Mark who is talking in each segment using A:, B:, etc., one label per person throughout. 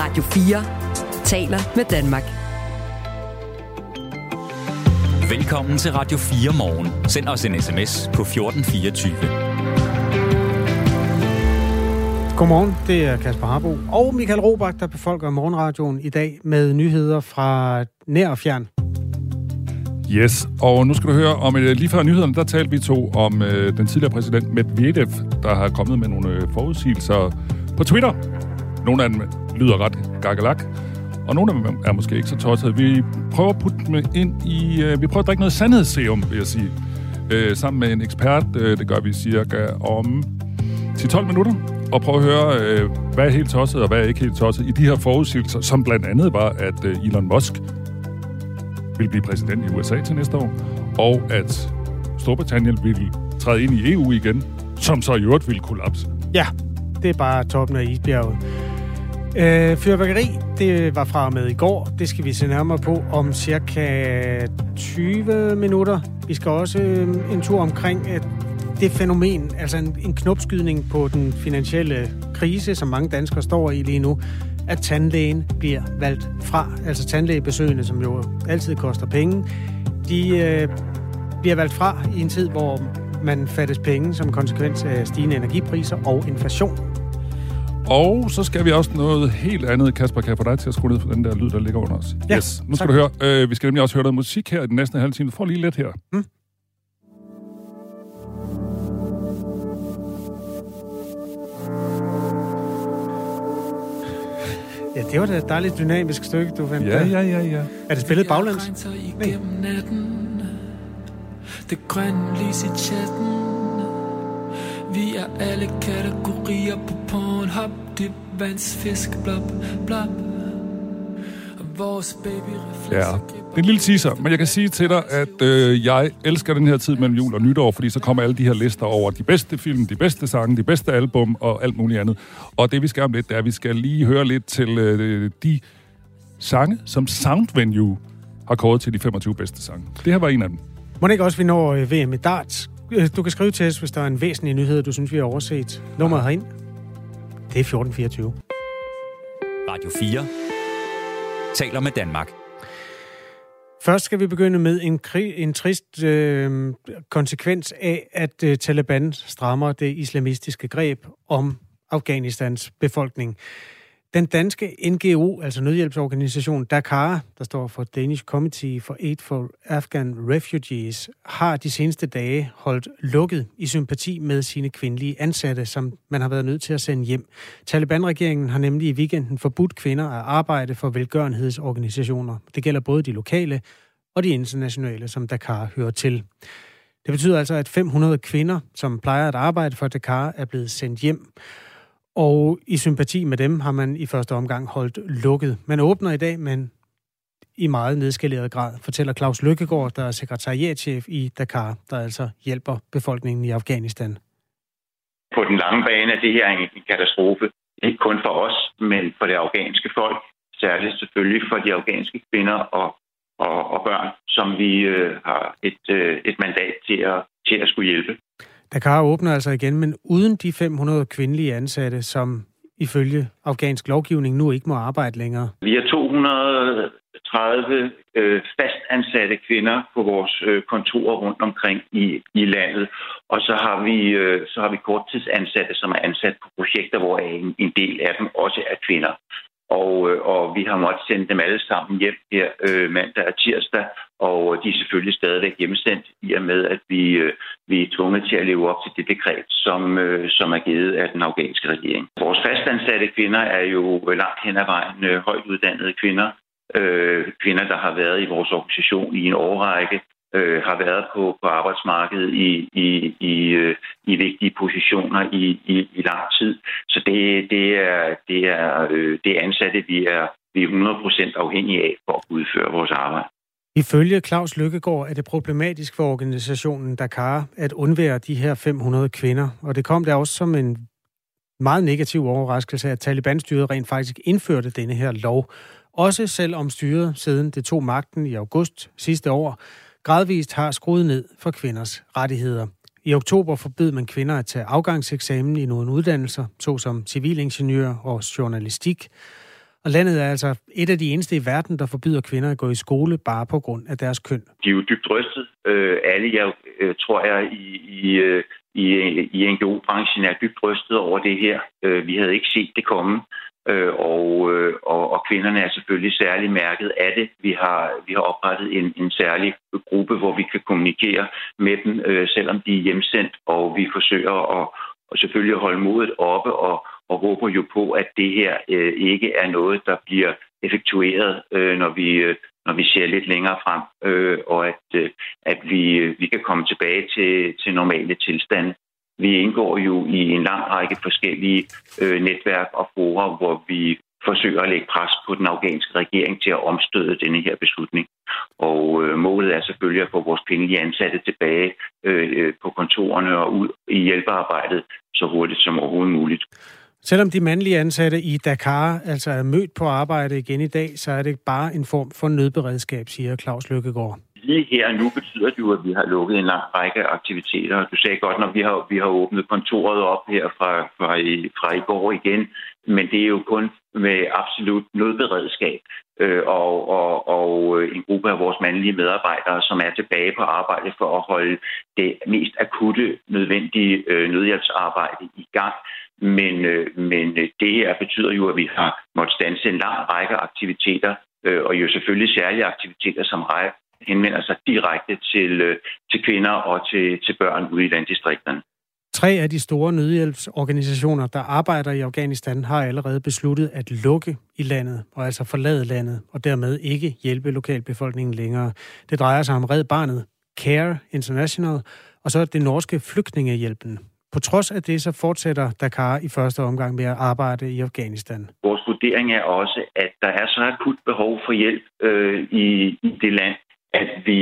A: Radio 4 taler med Danmark.
B: Velkommen til Radio 4 morgen. Send os en sms på 1424.
C: Godmorgen, det er Kasper Harbo og Michael Robach, der befolker morgenradioen i dag med nyheder fra nær og fjern.
D: Yes, og nu skal du høre om, lige før nyhederne, der talte vi to om øh, den tidligere præsident Medvedev, der har kommet med nogle øh, forudsigelser på Twitter. Nogle af dem lyder ret gakkelak, og nogle af dem er måske ikke så tosset. Vi prøver at putte dem ind i... Øh, vi prøver at drikke noget sandhedsserum, vil jeg sige. Øh, sammen med en ekspert. Øh, det gør vi cirka om 10-12 minutter. Og prøve at høre, øh, hvad er helt tosset, og hvad er ikke helt tosset i de her forudsigelser, som blandt andet var, at øh, Elon Musk vil blive præsident i USA til næste år, og at Storbritannien vil træde ind i EU igen, som så i øvrigt vil kollapse.
C: Ja, det er bare toppen af isbjerget. Øh, fyrværkeri, det var fra med i går. Det skal vi se nærmere på om cirka 20 minutter. Vi skal også øh, en tur omkring at det fænomen, altså en, en knopskydning på den finansielle krise, som mange danskere står i lige nu, at tandlægen bliver valgt fra. Altså tandlægebesøgende, som jo altid koster penge, de øh, bliver valgt fra i en tid, hvor man fattes penge som konsekvens af stigende energipriser og inflation.
D: Og så skal vi også noget helt andet. Kasper, kan jeg få dig til at skrue ned for den der lyd, der ligger under os?
C: Ja,
D: yes. Nu skal
C: tak.
D: du høre. Øh, vi skal nemlig også høre noget musik her i den næste halve time. Du får lige lidt her.
C: Mm. Ja, det var da et dejligt dynamisk stykke, du fandt.
D: Ja, ja, ja, ja.
C: Er det spillet baglæns?
E: igennem natten Det grønne lys i chatten Vi er alle kategorier på Pornhub Dip, vands, fisk, blop, blop vores baby
D: Ja,
E: reflekser
D: det er en lille teaser, men jeg kan sige til dig, at øh, jeg elsker den her tid mellem jul og nytår, fordi så kommer alle de her lister over de bedste film, de bedste sange, de bedste album og alt muligt andet. Og det vi skal om lidt, det er, at vi skal lige høre lidt til øh, de sange, som Soundvenue har kåret til de 25 bedste sange. Det her var en af dem.
C: Må det ikke også, vi når øh, VM i darts? Øh, Du kan skrive til os, hvis der er en væsentlig nyhed, du synes, vi har overset. Nummeret herind, det er 1424.
B: Radio 4 taler med Danmark.
C: Først skal vi begynde med en, krig, en trist øh, konsekvens af, at øh, Taliban strammer det islamistiske greb om Afghanistans befolkning. Den danske NGO, altså nødhjælpsorganisation Dakar, der står for Danish Committee for Aid for Afghan Refugees, har de seneste dage holdt lukket i sympati med sine kvindelige ansatte, som man har været nødt til at sende hjem. Taliban-regeringen har nemlig i weekenden forbudt kvinder at arbejde for velgørenhedsorganisationer. Det gælder både de lokale og de internationale, som Dakar hører til. Det betyder altså, at 500 kvinder, som plejer at arbejde for Dakar, er blevet sendt hjem. Og i sympati med dem har man i første omgang holdt lukket. Man åbner i dag, men i meget nedskaleret grad, fortæller Claus Lykkegaard, der er sekretariatchef i Dakar, der altså hjælper befolkningen i Afghanistan.
F: på den lange bane er det her en katastrofe. Ikke kun for os, men for det afghanske folk. Særligt selvfølgelig for de afghanske kvinder og, og, og børn, som vi øh, har et, øh, et mandat til at, til at skulle hjælpe.
C: Dakar åbner altså igen, men uden de 500 kvindelige ansatte, som ifølge afghansk lovgivning nu ikke må arbejde længere.
F: Vi har 230 øh, fastansatte kvinder på vores øh, kontorer rundt omkring i, i landet. Og så har vi øh, så har vi korttidsansatte, som er ansat på projekter, hvor en, en del af dem også er kvinder. Og, øh, og vi har måttet sende dem alle sammen hjem her øh, mandag og tirsdag, og øh, de er selvfølgelig stadigvæk hjemsendt i og med, at vi, øh, vi er tvunget til at leve op til det dekret, som, øh, som er givet af den afghanske regering. Vores fastansatte kvinder er jo langt hen ad vejen øh, højt uddannede kvinder, øh, kvinder, der har været i vores organisation i en årrække, øh, har været på, på arbejdsmarkedet i, i, i, øh, i vigtige positioner i, i, i lang tid. Så det, det er, det er øh, det er ansatte, vi er, vi er 100% afhængige af for at udføre vores arbejde.
C: Ifølge Claus Lykkegaard er det problematisk for organisationen Dakar at undvære de her 500 kvinder, og det kom der også som en meget negativ overraskelse, at Taliban-styret rent faktisk indførte denne her lov. Også selvom styret siden det tog magten i august sidste år, gradvist har skruet ned for kvinders rettigheder. I oktober forbød man kvinder at tage afgangseksamen i nogle uddannelser, såsom civilingeniør og journalistik. Og landet er altså et af de eneste i verden, der forbyder kvinder at gå i skole bare på grund af deres køn.
F: De er jo dybt rystet. Øh, alle, jeg øh, tror jeg, i, i, øh, i, i NGO-branchen er dybt rystet over det her. Øh, vi havde ikke set det komme. Øh, og, øh, og, og kvinderne er selvfølgelig særlig mærket af det. Vi har, vi har oprettet en, en særlig gruppe, hvor vi kan kommunikere med dem, øh, selvom de er hjemsendt, og vi forsøger at og selvfølgelig holde modet oppe og, og håber jo på, at det her øh, ikke er noget, der bliver effektueret, øh, når vi øh, når vi ser lidt længere frem, øh, og at, øh, at vi, øh, vi kan komme tilbage til, til normale tilstande. Vi indgår jo i en lang række forskellige øh, netværk og forer, hvor vi forsøger at lægge pres på den afghanske regering til at omstøde denne her beslutning. Og øh, målet er selvfølgelig at få vores kvindelige ansatte tilbage øh, øh, på kontorerne og ud i hjælpearbejdet så hurtigt som overhovedet muligt.
C: Selvom de mandlige ansatte i Dakar altså er mødt på arbejde igen i dag, så er det bare en form for nødberedskab, siger Claus Lykkegaard.
F: Lige her nu betyder det jo, at vi har lukket en lang række aktiviteter. Du sagde godt, når vi har, vi har åbnet kontoret op her fra, fra, i, fra i går igen, men det er jo kun med absolut nødberedskab øh, og, og, og øh, en gruppe af vores mandlige medarbejdere, som er tilbage på arbejde for at holde det mest akutte, nødvendige øh, nødhjælpsarbejde i gang. Men, øh, men øh, det her betyder jo, at vi har måttet stanse en lang række aktiviteter, øh, og jo selvfølgelig særlige aktiviteter, som henvender sig direkte til, øh, til kvinder og til, til børn ude i landdistrikterne.
C: Tre af de store nødhjælpsorganisationer, der arbejder i Afghanistan, har allerede besluttet at lukke i landet, og altså forlade landet, og dermed ikke hjælpe lokalbefolkningen længere. Det drejer sig om Red Barnet, CARE International, og så det norske flygtningehjælpen. På trods af det, så fortsætter Dakar i første omgang med at arbejde i Afghanistan.
F: Vores vurdering er også, at der er så akut behov for hjælp øh, i, i det land, at vi,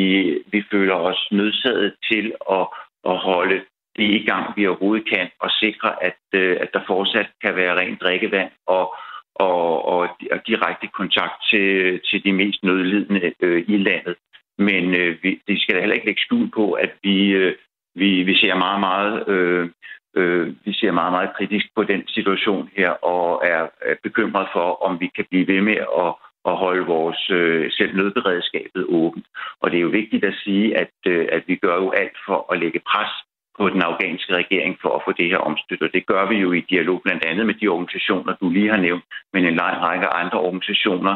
F: vi føler os nødsaget til at, at holde det i gang, vi overhovedet kan, og sikre, at, øh, at der fortsat kan være rent drikkevand og, og, og, og direkte kontakt til, til de mest nødlidende øh, i landet. Men øh, vi, det skal da heller ikke lægge skjul på, at vi, øh, vi, vi ser meget, meget øh, øh, vi ser meget, meget kritisk på den situation her, og er bekymret for, om vi kan blive ved med at, at holde vores øh, selv nødberedskabet åbent. Og det er jo vigtigt at sige, at, øh, at vi gør jo alt for at lægge pres på den afghanske regering for at få det her omstøttet. Det gør vi jo i dialog blandt andet med de organisationer, du lige har nævnt, men en lang række andre organisationer,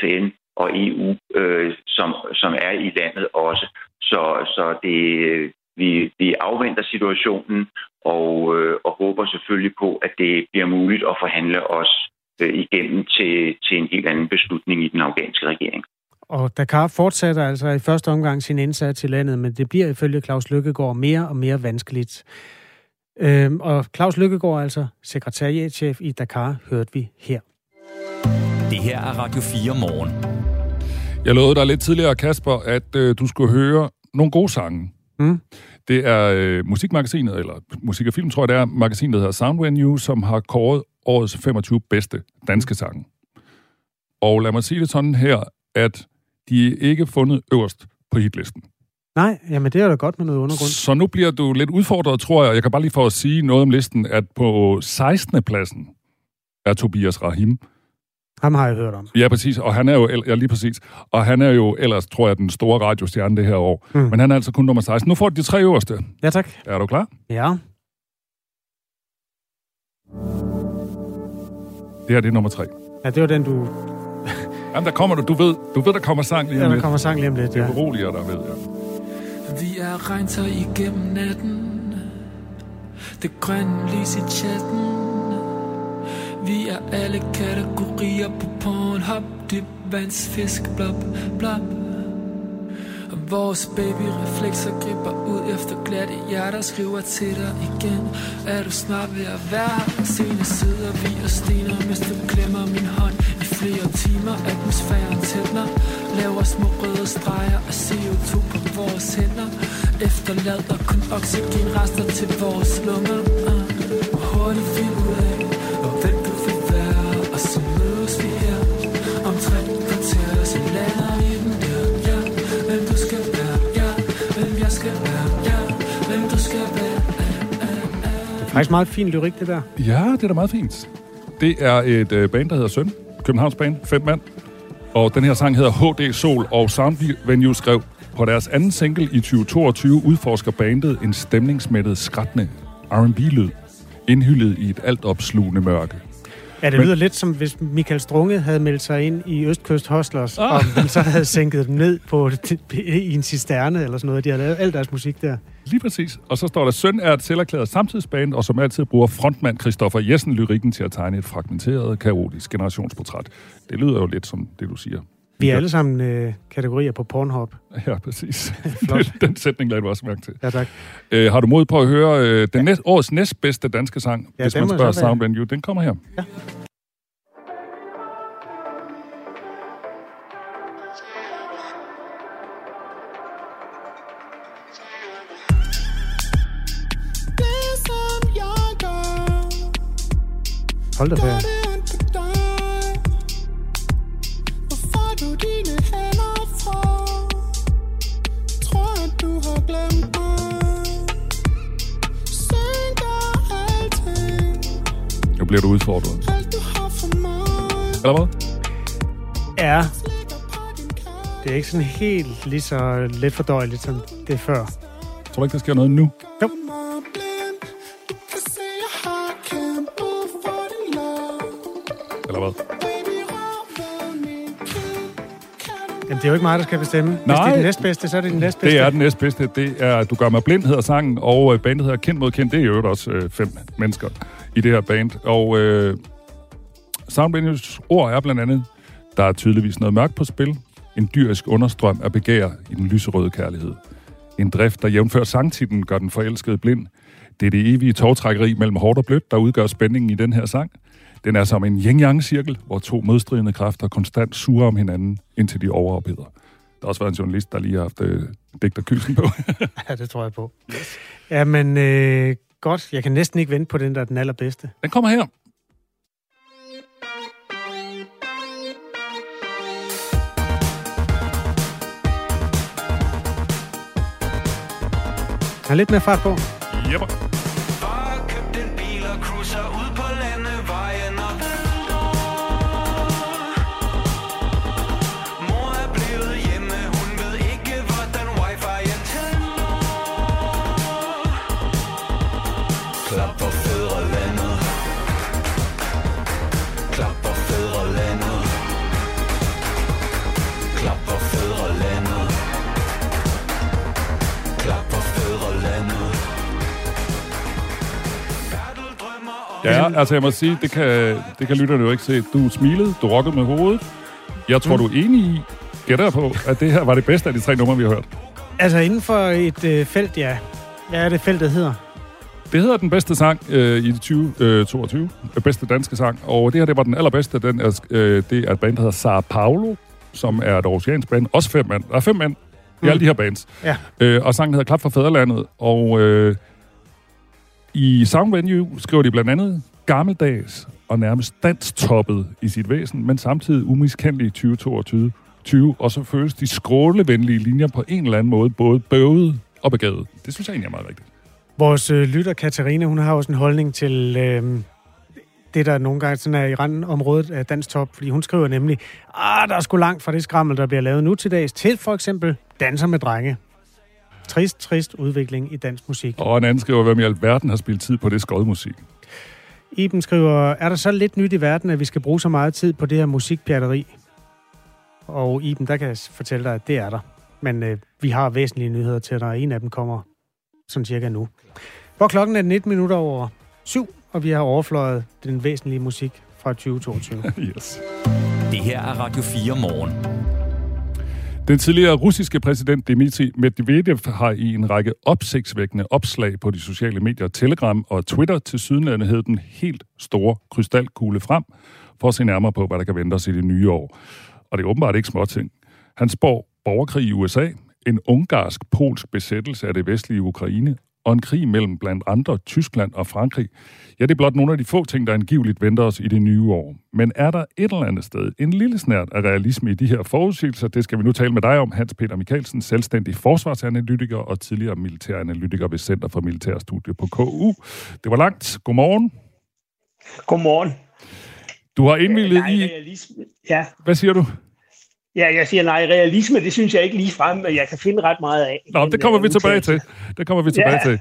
F: FN og EU, øh, som, som er i landet også. Så, så det, øh, vi, vi afventer situationen og, øh, og håber selvfølgelig på, at det bliver muligt at forhandle os øh, igennem til, til en helt anden beslutning i den afghanske regering.
C: Og Dakar fortsætter altså i første omgang sin indsats i landet, men det bliver ifølge Claus Lykkegaard mere og mere vanskeligt. Øhm, og Claus Lykkegaard, altså sekretariatchef i Dakar, hørte vi her.
B: Det her er Radio 4 morgen.
D: Jeg lovede dig lidt tidligere, Kasper, at øh, du skulle høre nogle gode sange. Mm. Det er øh, musikmagasinet, eller musik og film, tror jeg det er, magasinet, der hedder Soundvenue, som har kåret årets 25 bedste danske sange. Og lad mig sige det sådan her, at de er ikke fundet øverst på hitlisten.
C: Nej, jamen det er da godt med noget undergrund.
D: Så nu bliver du lidt udfordret, tror jeg. Jeg kan bare lige få at sige noget om listen, at på 16. pladsen er Tobias Rahim.
C: Ham har jeg hørt om.
D: Ja, præcis. Og han er jo, ja, lige præcis. Og han er jo ellers, tror jeg, den store radiostjerne det her år. Mm. Men han er altså kun nummer 16. Nu får de tre øverste.
C: Ja, tak.
D: Er du klar?
C: Ja.
D: Det her, det er nummer tre.
C: Ja, det var den, du
D: Jamen, der kommer du. Du ved, du ved der kommer sang lige om
C: ja,
D: lidt.
C: der kommer sang lige om lidt,
D: ja. Det beroliger dig ved, ja.
E: Vi er regntøj igennem natten Det grønne lys i chatten Vi er alle kategorier på Pornhub Dyb vands, fisk, blop, blop Vores babyreflekser griber ud efter glatte hjerter Skriver til dig igen Er du snart ved at være? Senere sidder vi og stener Mens du klemmer min hånd I flere timer atmosfæren tætner Laver små røde streger Og CO2 på vores hænder Efterlader kun oxygenrester til vores lunger uh. Hurtigt
C: faktisk meget fin lyrik, det der.
D: Ja, det er da meget fint. Det er et øh, band, der hedder Søn. Københavns Band, fem mand. Og den her sang hedder HD Sol, og Sound Venue skrev, på deres anden single i 2022 udforsker bandet en stemningsmættet, skrættende R&B-lyd, indhyllet i et altopslugende mørke.
C: Ja, det
D: Men-
C: lyder lidt som, hvis Michael Strunge havde meldt sig ind i Østkyst Hustlers, ah. og så havde sænket dem ned på, i en cisterne eller sådan noget. De har lavet al deres musik der.
D: Lige præcis. Og så står der, søn er et selverklæret samtidsband, og som altid bruger frontmand Christoffer Jessen lyrikken til at tegne et fragmenteret, kaotisk generationsportræt. Det lyder jo lidt som det, du siger.
C: Vi er alle sammen øh, kategorier på Pornhub.
D: Ja, præcis. Den, den sætning lagde du også mærke til.
C: Ja, tak.
D: Øh, har du mod på at høre øh, den næst, årets næstbedste danske sang,
C: Ja,
D: hvis man spørger. Sound Venue? Den kommer her.
C: Ja. Hold da ferie.
D: Nu bliver du udfordret. Eller hvad?
C: Ja. Det er ikke sådan helt lige så let fordøjeligt, som det er før.
D: Tror du ikke, der sker noget nu?
C: Jo.
D: Eller hvad?
C: Jamen, det er jo ikke mig, der skal bestemme. Hvis
D: Nej.
C: det er den næstbedste, så er det den næstbedste.
D: Det er den næstbedste. Det er Du gør mig blind, hedder sangen, og øh, bandet hedder Kendt mod Kendt. Det er jo også øh, fem mennesker i det her band. Og øh, Sound Venues ord er blandt andet, der er tydeligvis noget mørkt på spil. En dyrisk understrøm af begær i den lyserøde kærlighed. En drift, der jævnfør sangtitlen gør den forelskede blind. Det er det evige togtrækkeri mellem hårdt og blødt, der udgør spændingen i den her sang. Den er som en yin-yang-cirkel, hvor to modstridende kræfter konstant suger om hinanden, indtil de overopheder. Der har også været en journalist, der lige har haft øh, digterkysen på.
C: Ja, det tror jeg på. Yes. Jamen, øh, godt. Jeg kan næsten ikke vente på den, der er den allerbedste.
D: Den kommer her.
C: Er lidt mere fart på.
D: Jepper. Ja, altså jeg må sige, det kan, det kan lytterne jo ikke se. Du smilede, du rockede med hovedet. Jeg tror, mm. du er enig i, gætter på, at det her var det bedste af de tre numre, vi har hørt.
C: Altså, inden for et øh, felt, ja. Hvad er det, feltet hedder?
D: Det hedder den bedste sang øh, i 2022. Øh, bedste danske sang. Og det her, det var den allerbedste. Den er, øh, det er et band, der hedder Sao Paulo, som er et oceansk band. Også fem mand. Der er fem mand i
C: Mm.
D: alle de her bands.
C: Ja.
D: Øh, og sangen hedder Klap for Fæderlandet. Og øh, i Sound Venue skriver de blandt andet gammeldags og nærmest danstoppet i sit væsen, men samtidig umiskendelig i 2022. 20, og så føles de skrålevenlige linjer på en eller anden måde både bøvet og begavet. Det synes jeg egentlig er meget rigtigt.
C: Vores øh, lytter, Katarina, hun har også en holdning til øh, det, der nogle gange sådan er i randområdet af dansk top, fordi hun skriver nemlig, ah, der er sgu langt fra det skrammel, der bliver lavet nu til dags, til for eksempel danser med drenge. Trist, trist udvikling i dansk musik.
D: Og en anden skriver, hvem i alverden har spillet tid på det skodmusik.
C: Iben skriver, er der så lidt nyt i verden, at vi skal bruge så meget tid på det her musikpjatteri? Og Iben, der kan jeg fortælle dig, at det er der. Men øh, vi har væsentlige nyheder til dig, en af dem kommer sådan cirka nu. Hvor klokken er 19 minutter over syv, og vi har overfløjet den væsentlige musik fra 2022.
D: yes.
B: Det her er Radio 4 morgen.
D: Den tidligere russiske præsident Dmitry Medvedev har i en række opsigtsvækkende opslag på de sociale medier, Telegram og Twitter til sydenlande hed den helt store krystalkugle frem for at se nærmere på, hvad der kan vente os i det nye år. Og det er åbenbart ikke småting. Han spår borgerkrig i USA, en ungarsk-polsk besættelse af det vestlige Ukraine og en krig mellem blandt andre Tyskland og Frankrig. Ja, det er blot nogle af de få ting, der angiveligt venter os i det nye år. Men er der et eller andet sted en lille snært af realisme i de her forudsigelser? Det skal vi nu tale med dig om, Hans Peter Mikkelsen, selvstændig forsvarsanalytiker og tidligere militæranalytiker ved Center for Militærstudie på KU. Det var langt. Godmorgen.
G: Godmorgen.
D: Du har indvildet
G: nej,
D: i...
G: realisme, ja.
D: Hvad siger du?
G: Ja, jeg siger nej, realisme, det synes jeg ikke lige frem, jeg kan finde ret meget af.
D: Nå,
G: Men,
D: det kommer
G: øh,
D: vi tilbage til. Det kommer vi tilbage
G: Ja.
D: til.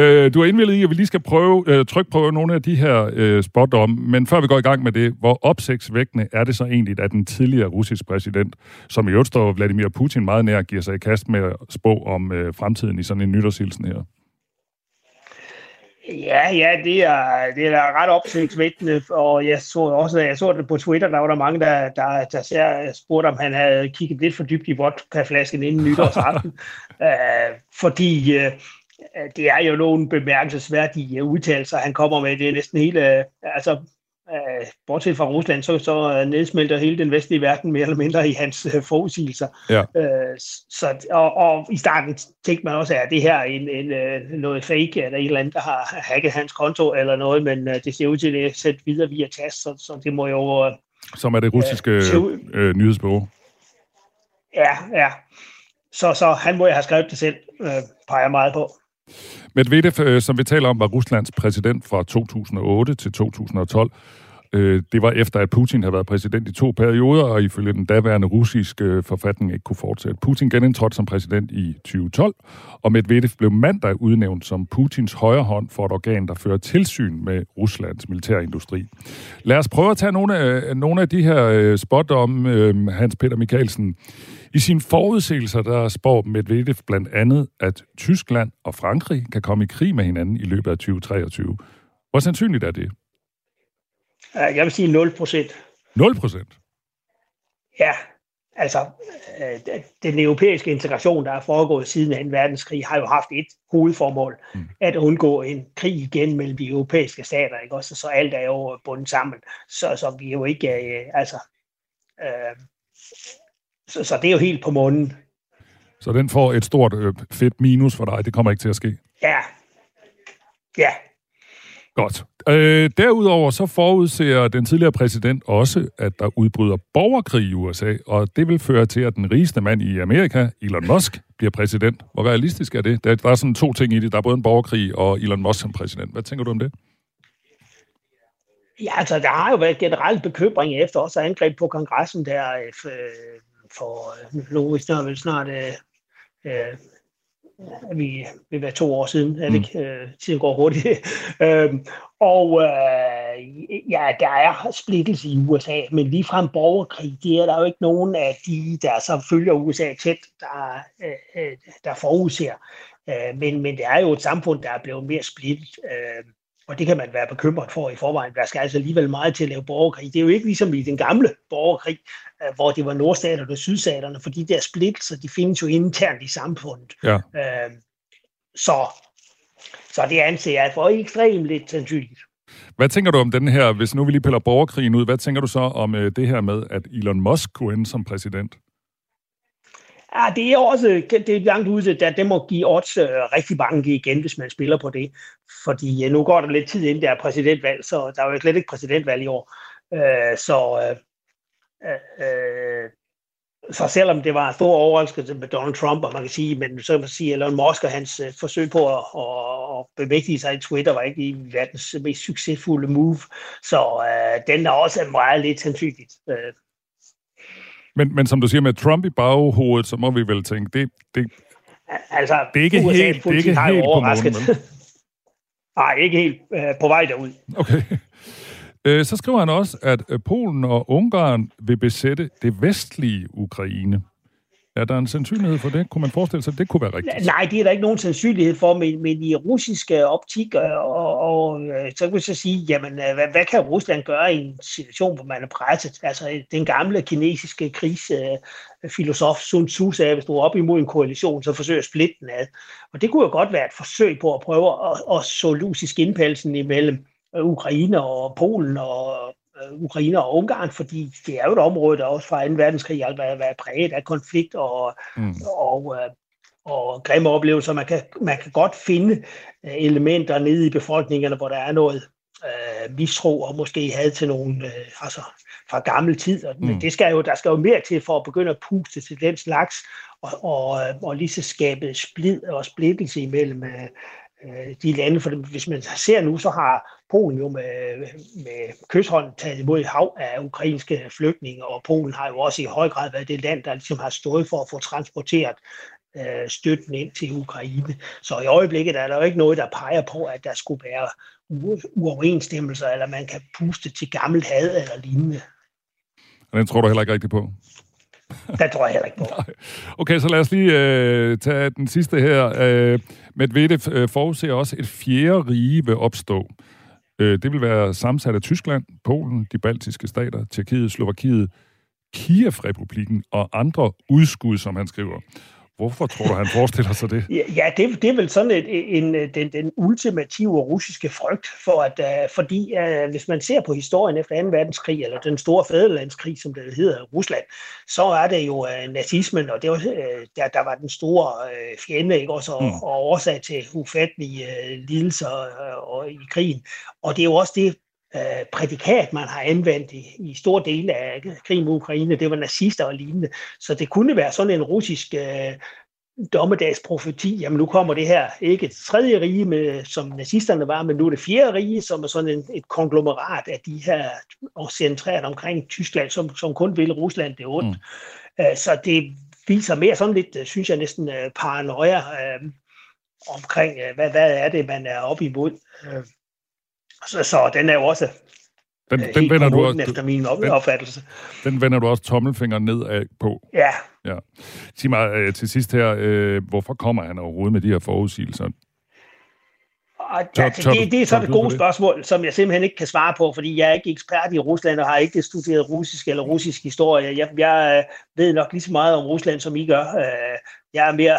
D: Øh, du har indvildet i, at vi lige skal prøve, øh, trykprøve nogle af de her øh, spotdomme, men før vi går i gang med det, hvor opsigtsvækkende er det så egentlig, at den tidligere russiske præsident, som i øvrigt står Vladimir Putin meget nær, giver sig i kast med at spå om øh, fremtiden i sådan en nytårshilsen her?
G: Ja, ja, det er, det er ret opsigtsvækkende, og jeg så også, jeg så det på Twitter, der var der mange, der, der, der ser, spurgte, om han havde kigget lidt for dybt i vodkaflasken inden nytårsaften, uh, fordi uh, det er jo nogle bemærkelsesværdige udtalelser, han kommer med. Det er næsten hele, uh, altså, uh, bortset fra Rusland, så, så nedsmelter hele den vestlige verden mere eller mindre i hans uh, forudsigelser.
D: Ja.
G: Øh, så, og, og i starten tænkte man også, at det her er en, en, øh, noget fake, eller et eller andet, der har hacket hans konto eller noget, men øh, det ser ud til, at det er sendt videre via TAS, så, så det må jo... øh,
D: Som er det russiske
G: så-
D: øh, nyhedsbureau.
G: Ja, ja. Så, så han må jo have skrevet det selv, øh, peger meget på.
D: Medvedev, øh, som vi taler om, var Ruslands præsident fra 2008 til 2012. Øh, det var efter, at Putin havde været præsident i to perioder, og ifølge den daværende russiske øh, forfatning ikke kunne fortsætte. Putin genindtrådte som præsident i 2012, og Medvedev blev mandag udnævnt som Putins højre hånd for et organ, der fører tilsyn med Ruslands militærindustri. Lad os prøve at tage nogle af, nogle af de her spot om øh, Hans Peter Mikkelsen. I sine forudsigelser, der spår Medvedev blandt andet, at Tyskland og Frankrig kan komme i krig med hinanden i løbet af 2023. Hvor sandsynligt er det?
G: Jeg vil sige 0 procent.
D: 0 procent.
G: Ja, altså øh, den europæiske integration, der er foregået siden 2. verdenskrig, har jo haft et hovedformål, mm. at undgå en krig igen mellem de europæiske stater, ikke også? Så alt er jo bundet sammen, så, så vi er jo ikke, øh, altså, øh, så, så det er jo helt på munden.
D: Så den får et stort øh, fedt minus for dig. Det kommer ikke til at ske.
G: Ja, ja,
D: Godt. Øh, derudover så forudser den tidligere præsident også, at der udbryder borgerkrig i USA, og det vil føre til, at den rigeste mand i Amerika, Elon Musk, bliver præsident. Hvor realistisk er det? Der, der er sådan to ting i det. Der er både en borgerkrig og Elon Musk som præsident. Hvad tænker du om det?
G: Ja, altså, der har jo været generelt bekymring efter også angreb på kongressen der øh, for, øh, nu er vel snart, øh, øh, vi vil være to år siden, er det ikke? Øh, tiden går hurtigt. øhm, og øh, ja, der er splittelse i USA, men ligefrem borgerkrig, det er der jo ikke nogen af de, der så følger USA tæt, der, øh, øh, der forudser. Øh, men, men det er jo et samfund, der er blevet mere splittet. Øh, og det kan man være bekymret for i forvejen. Der skal altså alligevel meget til at lave borgerkrig. Det er jo ikke ligesom i den gamle borgerkrig, øh, hvor det var nordstaterne og sydstaterne, for de der splittelser, de findes jo internt i samfundet.
D: Ja.
G: Øh, så, så det anser jeg for ekstremt lidt sandsynligt.
D: Hvad tænker du om den her, hvis nu vi lige piller borgerkrigen ud, hvad tænker du så om øh, det her med, at Elon Musk kunne ende som præsident?
G: Ja, det er også det er langt ude, at det må give odds øh, rigtig mange igen, hvis man spiller på det. Fordi øh, nu går der lidt tid inden der er præsidentvalg, så der er jo slet ikke præsidentvalg i år. Øh, så, øh, øh, øh så selvom det var en stor overraskelse med Donald Trump, og man kan sige, men så kan man sige, Elon Musk og hans øh, forsøg på at, at, at bemægtige sig i Twitter var ikke i verdens mest succesfulde move. Så øh, den er også meget lidt sandsynligt. Øh,
D: men, men som du siger, med Trump i baghovedet, så må vi vel tænke, det, det,
G: altså,
D: det er ikke
G: USA's
D: helt, det er ikke helt på
G: overrasket.
D: vel?
G: Nej, ikke helt øh, på vej derud.
D: Okay. Øh, Så skriver han også, at Polen og Ungarn vil besætte det vestlige Ukraine. Er der en sandsynlighed for det? Kunne man forestille sig, at det kunne være rigtigt?
G: Nej, det er der ikke nogen sandsynlighed for, men, men i russiske optik, øh, og, og øh, så kan man så sige, jamen, øh, hvad, hvad kan Rusland gøre i en situation, hvor man er presset? Altså, den gamle kinesiske krigsfilosof Sun Tzu sagde, hvis du er op imod en koalition, så forsøg at splitte den ad. Og det kunne jo godt være et forsøg på at prøve at, at så lus i imellem Ukraine og Polen og øh, Ukraine og Ungarn, fordi det er jo et område, der også fra 2. verdenskrig har været, været præget af konflikt og,
D: Mm.
G: og, øh, og grimme oplevelser. Man kan, man kan godt finde øh, elementer nede i befolkningerne, hvor der er noget øh, mistro og måske had til nogen øh, altså fra gammel tid. Og, Men
D: Mm.
G: det skal jo, der skal jo mere til for at begynde at puste til den slags og, og, øh, og lige så skabe splid og splittelse imellem øh, de lande. For hvis man ser nu, så har Polen jo med, med kysthånd taget imod hav af ukrainske flygtninge, og Polen har jo også i høj grad været det land, der ligesom har stået for at få transporteret øh, støtten ind til Ukraine. Så i øjeblikket er der jo ikke noget, der peger på, at der skulle være uoverensstemmelser, eller man kan puste til gammelt had eller lignende.
D: Og den tror du heller ikke rigtigt på?
G: Det tror jeg heller ikke på.
D: Okay, så lad os lige øh, tage den sidste her. Øh, Medvedev øh, forudser også, et fjerde rige vil opstå. Øh, det vil være sammensat af Tyskland, Polen, de baltiske stater, Tjekkiet, Slovakiet, Kiev-republiken og andre udskud, som han skriver. Hvorfor tror du, han forestiller sig det?
G: Ja, det, det er vel sådan et, en, den, den ultimative russiske frygt, for at, uh, fordi uh, hvis man ser på historien efter 2. verdenskrig, eller den store fædrelandskrig, som det hedder Rusland, så er det jo uh, nazismen, og det var, uh, der, der var den store uh, fjende, ikke? Også, og, mm. og årsag til ufattelige uh, lidelser uh, og, i krigen. Og det er jo også det, øh, prædikat, man har anvendt i, i store dele af krigen mod Ukraine. Det var nazister og lignende. Så det kunne være sådan en russisk øh, dommedagsprofeti. Jamen nu kommer det her ikke et tredje rige, med, som nazisterne var, men nu er det fjerde rige, som er sådan en, et konglomerat af de her, og centreret omkring Tyskland, som, som kun vil Rusland det ondt. Mm. Øh, så det viser mere sådan lidt, øh, synes jeg næsten, paranoia øh, omkring, hvad, hvad er det, man er op imod. Øh, så, så den er jo også
D: den, øh, den vender du også,
G: efter min opfattelse.
D: Den, den vender du også tommelfingeren nedad på.
G: Ja.
D: ja. Sig mig øh, til sidst her, øh, hvorfor kommer han overhovedet med de her forudsigelser?
G: tør, altså, det, det er så et gode spørgsmål, som jeg simpelthen ikke kan svare på, fordi jeg er ikke ekspert i Rusland og har ikke studeret russisk eller russisk historie. Jeg, jeg ved nok lige så meget om Rusland, som I gør. Øh, jeg er mere,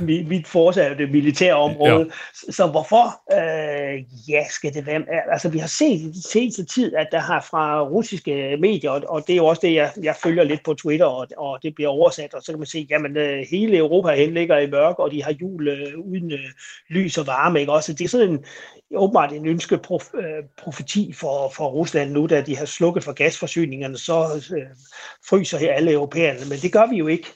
G: mit forsag er det militære område. Ja. Så hvorfor? Øh, ja, skal det være... Altså, vi har set i seneste tid, at der har fra russiske medier, og, og det er jo også det, jeg, jeg følger lidt på Twitter, og, og det bliver oversat, og så kan man se, jamen, øh, hele Europa hen ligger i mørk, og de har jul øh, uden øh, lys og varme, ikke også? Det er sådan en, åbenbart en ønske prof, øh, profeti for, for Rusland nu, da de har slukket for gasforsyningerne, så øh, fryser her alle europæerne, men det gør vi jo ikke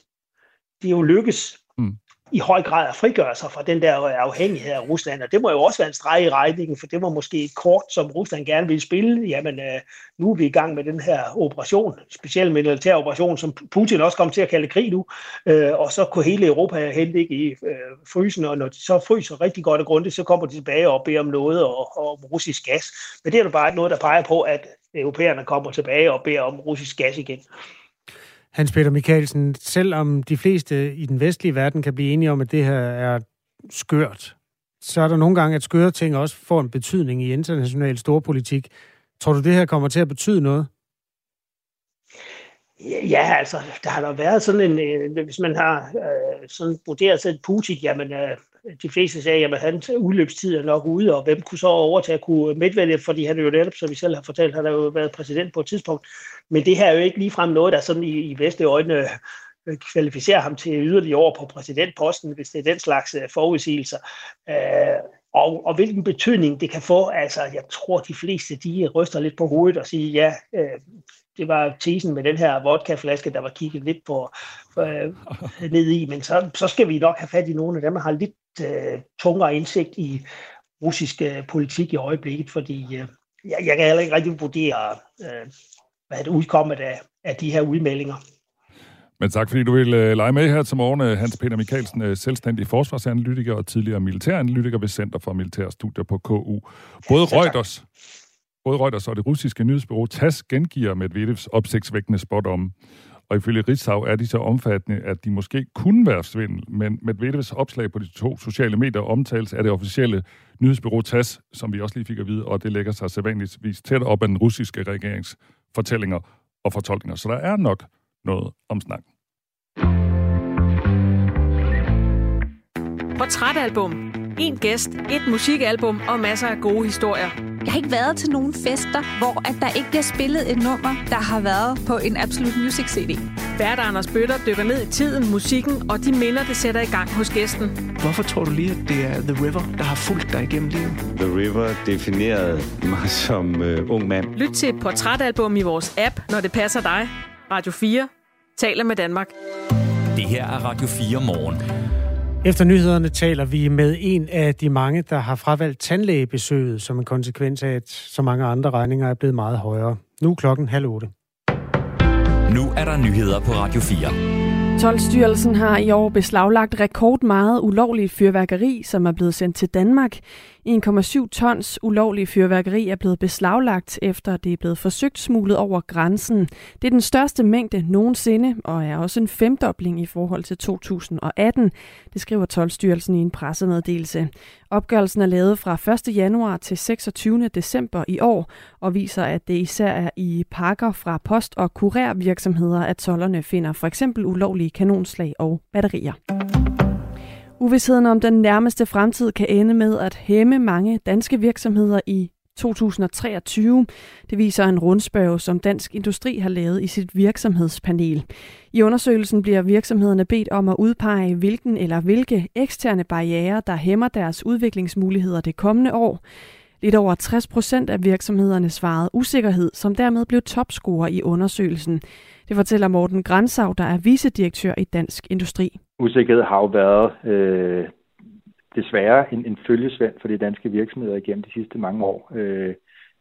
G: det er jo lykkes mm. i høj grad at frigøre sig fra den der afhængighed af Rusland, og det må jo også være en streg i regningen, for det var måske et kort, som Rusland gerne ville spille. Jamen, øh, nu er vi i gang med den her operation, specielt militær operation, som Putin også kommer til at kalde krig nu, øh, og så kunne hele Europa hente i øh, frysen, og når de så fryser rigtig godt og grundigt, så kommer de tilbage og beder om noget og, og om russisk gas. Men det er jo bare noget, der peger på, at europæerne kommer tilbage og beder om russisk gas igen.
C: Hans Peter Mikkelsen, selvom de fleste i den vestlige verden kan blive enige om, at det her er skørt, så er der nogle gange, at skøre ting også får en betydning i international storpolitik. Tror du, det her kommer til at betyde noget?
G: Ja, altså, der har der været sådan en, øh, hvis man har øh, sådan vurderet sig Putin, jamen, øh, de fleste sagde, at hans udløbstid er nok ude, og hvem kunne så overtage kunne Medvedev, fordi han jo netop, som vi selv har fortalt, han har jo været præsident på et tidspunkt. Men det her er jo ikke ligefrem noget, der sådan i, i vestlige øjne øh, kvalificerer ham til yderligere år på præsidentposten, hvis det er den slags øh, forudsigelser. Øh, og, og hvilken betydning det kan få, altså jeg tror de fleste, de ryster lidt på hovedet og siger, ja, øh, det var tesen med den her vodkaflaske, der var kigget lidt på øh, ned i, men så, så skal vi nok have fat i nogle af dem, der har lidt øh, tungere indsigt i russisk øh, politik i øjeblikket, fordi øh, jeg, jeg kan heller ikke rigtig vurdere, øh, hvad det udkommet af, af de her udmeldinger.
D: Men tak, fordi du vil uh, lege med her til morgen. Øh, Hans Peter Mikkelsen, uh, selvstændig forsvarsanalytiker og tidligere militæranalytiker ved Center for Militære Studier på KU. Både Reuters, både Reuters og det russiske nyhedsbureau TASS gengiver Medvedevs opsigtsvækkende spot om. Og ifølge Ritzau er de så omfattende, at de måske kunne være svindel. Men Medvedevs opslag på de to sociale medier omtales af det officielle nyhedsbureau TASS, som vi også lige fik at vide, og det lægger sig sædvanligvis tæt op af den russiske regerings fortællinger og fortolkninger. Så der er nok noget om snak.
H: Portrætalbum. En gæst, et musikalbum og masser af gode historier.
I: Jeg har ikke været til nogen fester, hvor at der ikke bliver spillet et nummer, der har været på en Absolute Music CD.
H: Bert Anders Bøtter dykker ned i tiden, musikken og de minder, det sætter i gang hos gæsten.
J: Hvorfor tror du lige, at det er The River, der har fulgt dig igennem livet?
K: The River definerede mig som uh, ung mand.
H: Lyt til et portrætalbum i vores app, når det passer dig. Radio 4 taler med Danmark.
B: Det her er Radio 4 morgen.
C: Efter nyhederne taler vi med en af de mange, der har fravalgt tandlægebesøget som en konsekvens af, at så mange andre regninger er blevet meget højere. Nu er klokken halv otte.
B: Nu er der nyheder på Radio 4.
H: Tolvstyrelsen har i år beslaglagt rekord meget ulovligt fyrværkeri, som er blevet sendt til Danmark. 1,7 tons ulovlig fyrværkeri er blevet beslaglagt, efter det er blevet forsøgt smuglet over grænsen. Det er den største mængde nogensinde, og er også en femdobling i forhold til 2018. Det skriver Tolstyrelsen i en pressemeddelelse. Opgørelsen er lavet fra 1. januar til 26. december i år, og viser, at det især er i pakker fra post- og kurervirksomheder, at tollerne finder for eksempel ulovlige kanonslag og batterier. Uvidsheden om den nærmeste fremtid kan ende med at hæmme mange danske virksomheder i 2023. Det viser en rundspørg, som Dansk Industri har lavet i sit virksomhedspanel. I undersøgelsen bliver virksomhederne bedt om at udpege, hvilken eller hvilke eksterne barriere, der hæmmer deres udviklingsmuligheder det kommende år. Lidt over 60 procent af virksomhederne svarede usikkerhed, som dermed blev topscorer i undersøgelsen. Det fortæller Morten Grænsau, der er vicedirektør i Dansk Industri.
L: Usikkerhed har jo været øh, desværre en, en følgesvend for de danske virksomheder igennem de sidste mange år. Øh,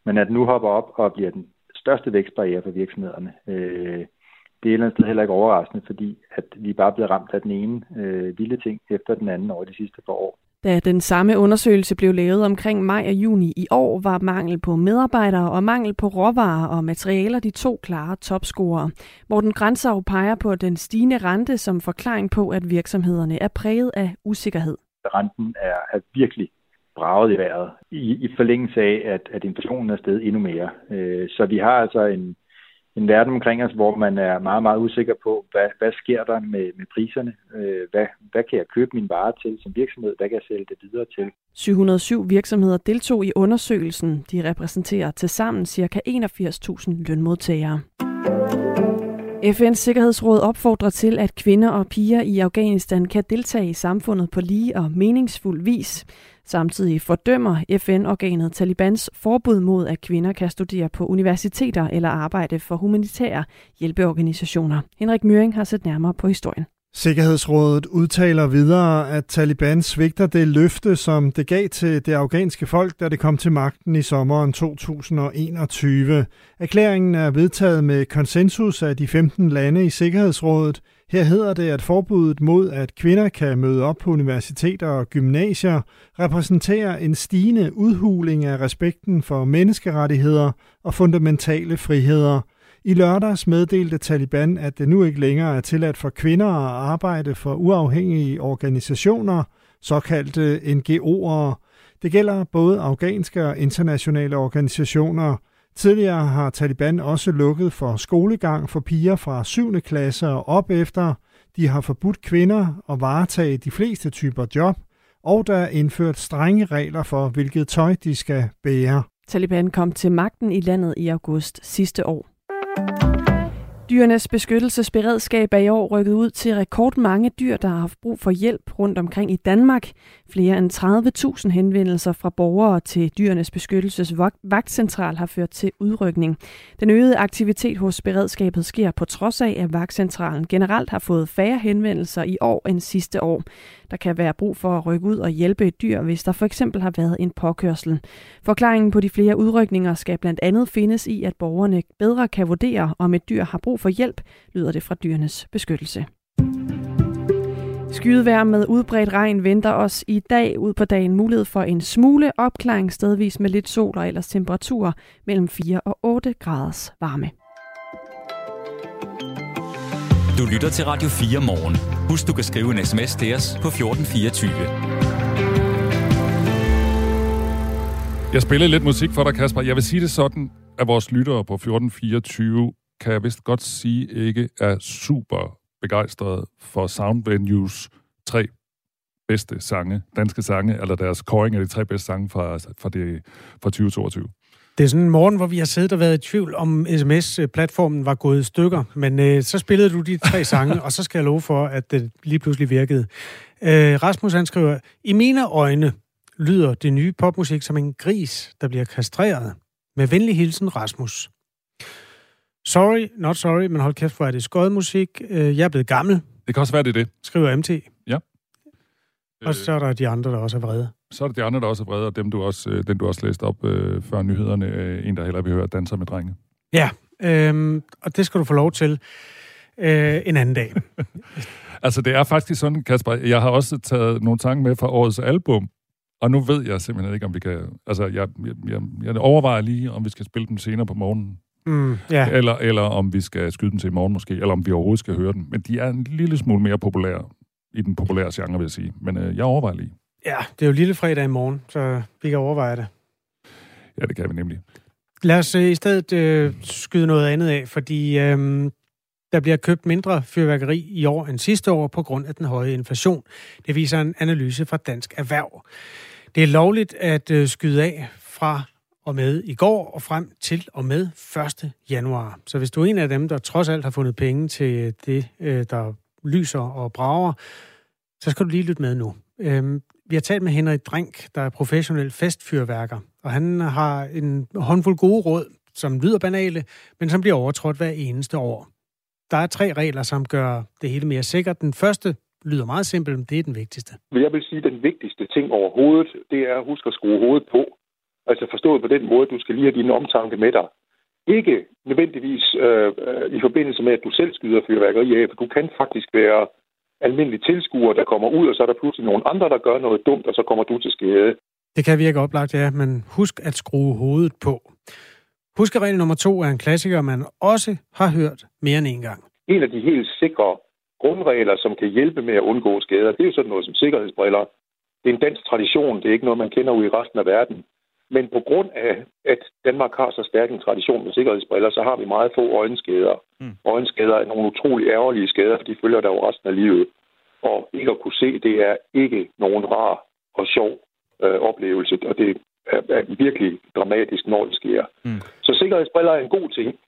L: men at nu hopper op og bliver den største vækstbarriere for virksomhederne, øh, det er et eller andet sted heller ikke overraskende, fordi at vi bare er blevet ramt af den ene øh, vilde ting efter den anden over de sidste par år.
H: Da den samme undersøgelse blev lavet omkring maj og juni i år, var mangel på medarbejdere og mangel på råvarer og materialer de to klare topscorere. Morten Grænsav peger på den stigende rente som forklaring på, at virksomhederne er præget af usikkerhed.
L: Renten er, er virkelig braget i vejret i, i forlængelse af, at, at inflationen er steget endnu mere. Øh, så vi har altså en, en verden omkring os, hvor man er meget, meget usikker på, hvad, hvad sker der med, med priserne? Øh, hvad, hvad kan jeg købe min vare til som virksomhed? Hvad kan jeg sælge det videre til?
H: 707 virksomheder deltog i undersøgelsen. De repræsenterer til sammen ca. 81.000 lønmodtagere. FN's Sikkerhedsråd opfordrer til, at kvinder og piger i Afghanistan kan deltage i samfundet på lige og meningsfuld vis. Samtidig fordømmer FN-organet Talibans forbud mod, at kvinder kan studere på universiteter eller arbejde for humanitære hjælpeorganisationer. Henrik Møring har set nærmere på historien.
M: Sikkerhedsrådet udtaler videre, at Taliban svigter det løfte, som det gav til det afghanske folk, da det kom til magten i sommeren 2021. Erklæringen er vedtaget med konsensus af de 15 lande i Sikkerhedsrådet. Her hedder det, at forbuddet mod, at kvinder kan møde op på universiteter og gymnasier, repræsenterer en stigende udhuling af respekten for menneskerettigheder og fundamentale friheder – i lørdags meddelte Taliban, at det nu ikke længere er tilladt for kvinder at arbejde for uafhængige organisationer, såkaldte NGO'er. Det gælder både afghanske og internationale organisationer. Tidligere har Taliban også lukket for skolegang for piger fra 7. klasse og op efter. De har forbudt kvinder at varetage de fleste typer job, og der er indført strenge regler for, hvilket tøj de skal bære.
H: Taliban kom til magten i landet i august sidste år. Dyrenes beskyttelsesberedskab er i år rykket ud til rekordmange dyr, der har haft brug for hjælp rundt omkring i Danmark. Flere end 30.000 henvendelser fra borgere til Dyrenes Beskyttelses vagtcentral har ført til udrykning. Den øgede aktivitet hos beredskabet sker på trods af, at vagtcentralen generelt har fået færre henvendelser i år end sidste år. Der kan være brug for at rykke ud og hjælpe et dyr, hvis der for eksempel har været en påkørsel. Forklaringen på de flere udrykninger skal blandt andet findes i, at borgerne bedre kan vurdere, om et dyr har brug for hjælp, lyder det fra dyrenes beskyttelse. Skydevær med udbredt regn venter os i dag ud på dagen mulighed for en smule opklaring stedvis med lidt sol og ellers temperaturer mellem 4 og 8 graders varme.
B: Du lytter til Radio 4 morgen. Husk, du kan skrive en sms til os på 1424.
D: Jeg spillede lidt musik for dig, Kasper. Jeg vil sige det sådan, at vores lyttere på 1424 kan jeg vist godt sige ikke er super begejstrede for Sound Venues tre bedste sange, danske sange, eller deres koring af de tre bedste sange fra, fra, det, fra 2022.
C: Det er sådan en morgen, hvor vi har siddet og været i tvivl, om sms-platformen var gået i stykker. Men øh, så spillede du de tre sange, og så skal jeg love for, at det lige pludselig virkede. Øh, Rasmus han skriver, I mine øjne lyder det nye popmusik som en gris, der bliver kastreret. Med venlig hilsen, Rasmus. Sorry, not sorry, men hold kæft, hvor er det skøjet musik. Øh, jeg er blevet gammel.
D: Det kan også være, det er det.
C: Skriver MT.
D: Ja.
C: Og så er der de andre, der også er vrede.
D: Så er der de andre, der også er vrede, og dem, du også, øh, den du også læste op øh, før nyhederne. Øh, en, der heller vil høre danser med drenge.
C: Ja, øhm, og det skal du få lov til øh, en anden dag.
D: altså, det er faktisk sådan, Kasper, jeg har også taget nogle tanker med fra årets album, og nu ved jeg simpelthen ikke, om vi kan... Altså, jeg, jeg, jeg overvejer lige, om vi skal spille dem senere på morgenen.
C: Mm, ja.
D: eller, eller om vi skal skyde dem til i morgen måske, eller om vi overhovedet skal høre dem. Men de er en lille smule mere populære i den populære genre, vil jeg sige. Men øh, jeg overvejer lige.
C: Ja, det er jo lille fredag i morgen, så vi kan overveje det.
D: Ja, det kan vi nemlig.
C: Lad os øh, i stedet øh, skyde noget andet af, fordi øh, der bliver købt mindre fyrværkeri i år end sidste år på grund af den høje inflation. Det viser en analyse fra Dansk Erhverv. Det er lovligt at øh, skyde af fra og med i går og frem til og med 1. januar. Så hvis du er en af dem, der trods alt har fundet penge til det, øh, der lyser og brager, så skal du lige lytte med nu. Øhm, vi har talt med Henrik Drink, der er professionel festfyrværker, og han har en håndfuld gode råd, som lyder banale, men som bliver overtrådt hver eneste år. Der er tre regler, som gør det hele mere sikkert. Den første lyder meget simpel, men det er den vigtigste.
N: Jeg vil sige, at den vigtigste ting overhovedet, det er at huske at skrue hovedet på. Altså forstået på den måde, du skal lige have din omtanke med dig. Ikke nødvendigvis øh, øh, i forbindelse med, at du selv skyder fyrværkeri af, for du kan faktisk være almindelig tilskuer, der kommer ud, og så er der pludselig nogle andre, der gør noget dumt, og så kommer du til skade.
C: Det kan virke oplagt, ja, men husk at skrue hovedet på. Huskeregel nummer to er en klassiker, man også har hørt mere end en gang.
N: En af de helt sikre grundregler, som kan hjælpe med at undgå skader, det er jo sådan noget som sikkerhedsbriller. Det er en dansk tradition, det er ikke noget, man kender ud i resten af verden. Men på grund af, at Danmark har så stærk en tradition med sikkerhedsbriller, så har vi meget få øjenskader. Mm. Øjenskader er nogle utrolig ærgerlige skader, for de følger der jo resten af livet. Og ikke at kunne se, det er ikke nogen rar og sjov øh, oplevelse, og det er, er virkelig dramatisk, når det sker. Mm. Så sikkerhedsbriller er en god ting.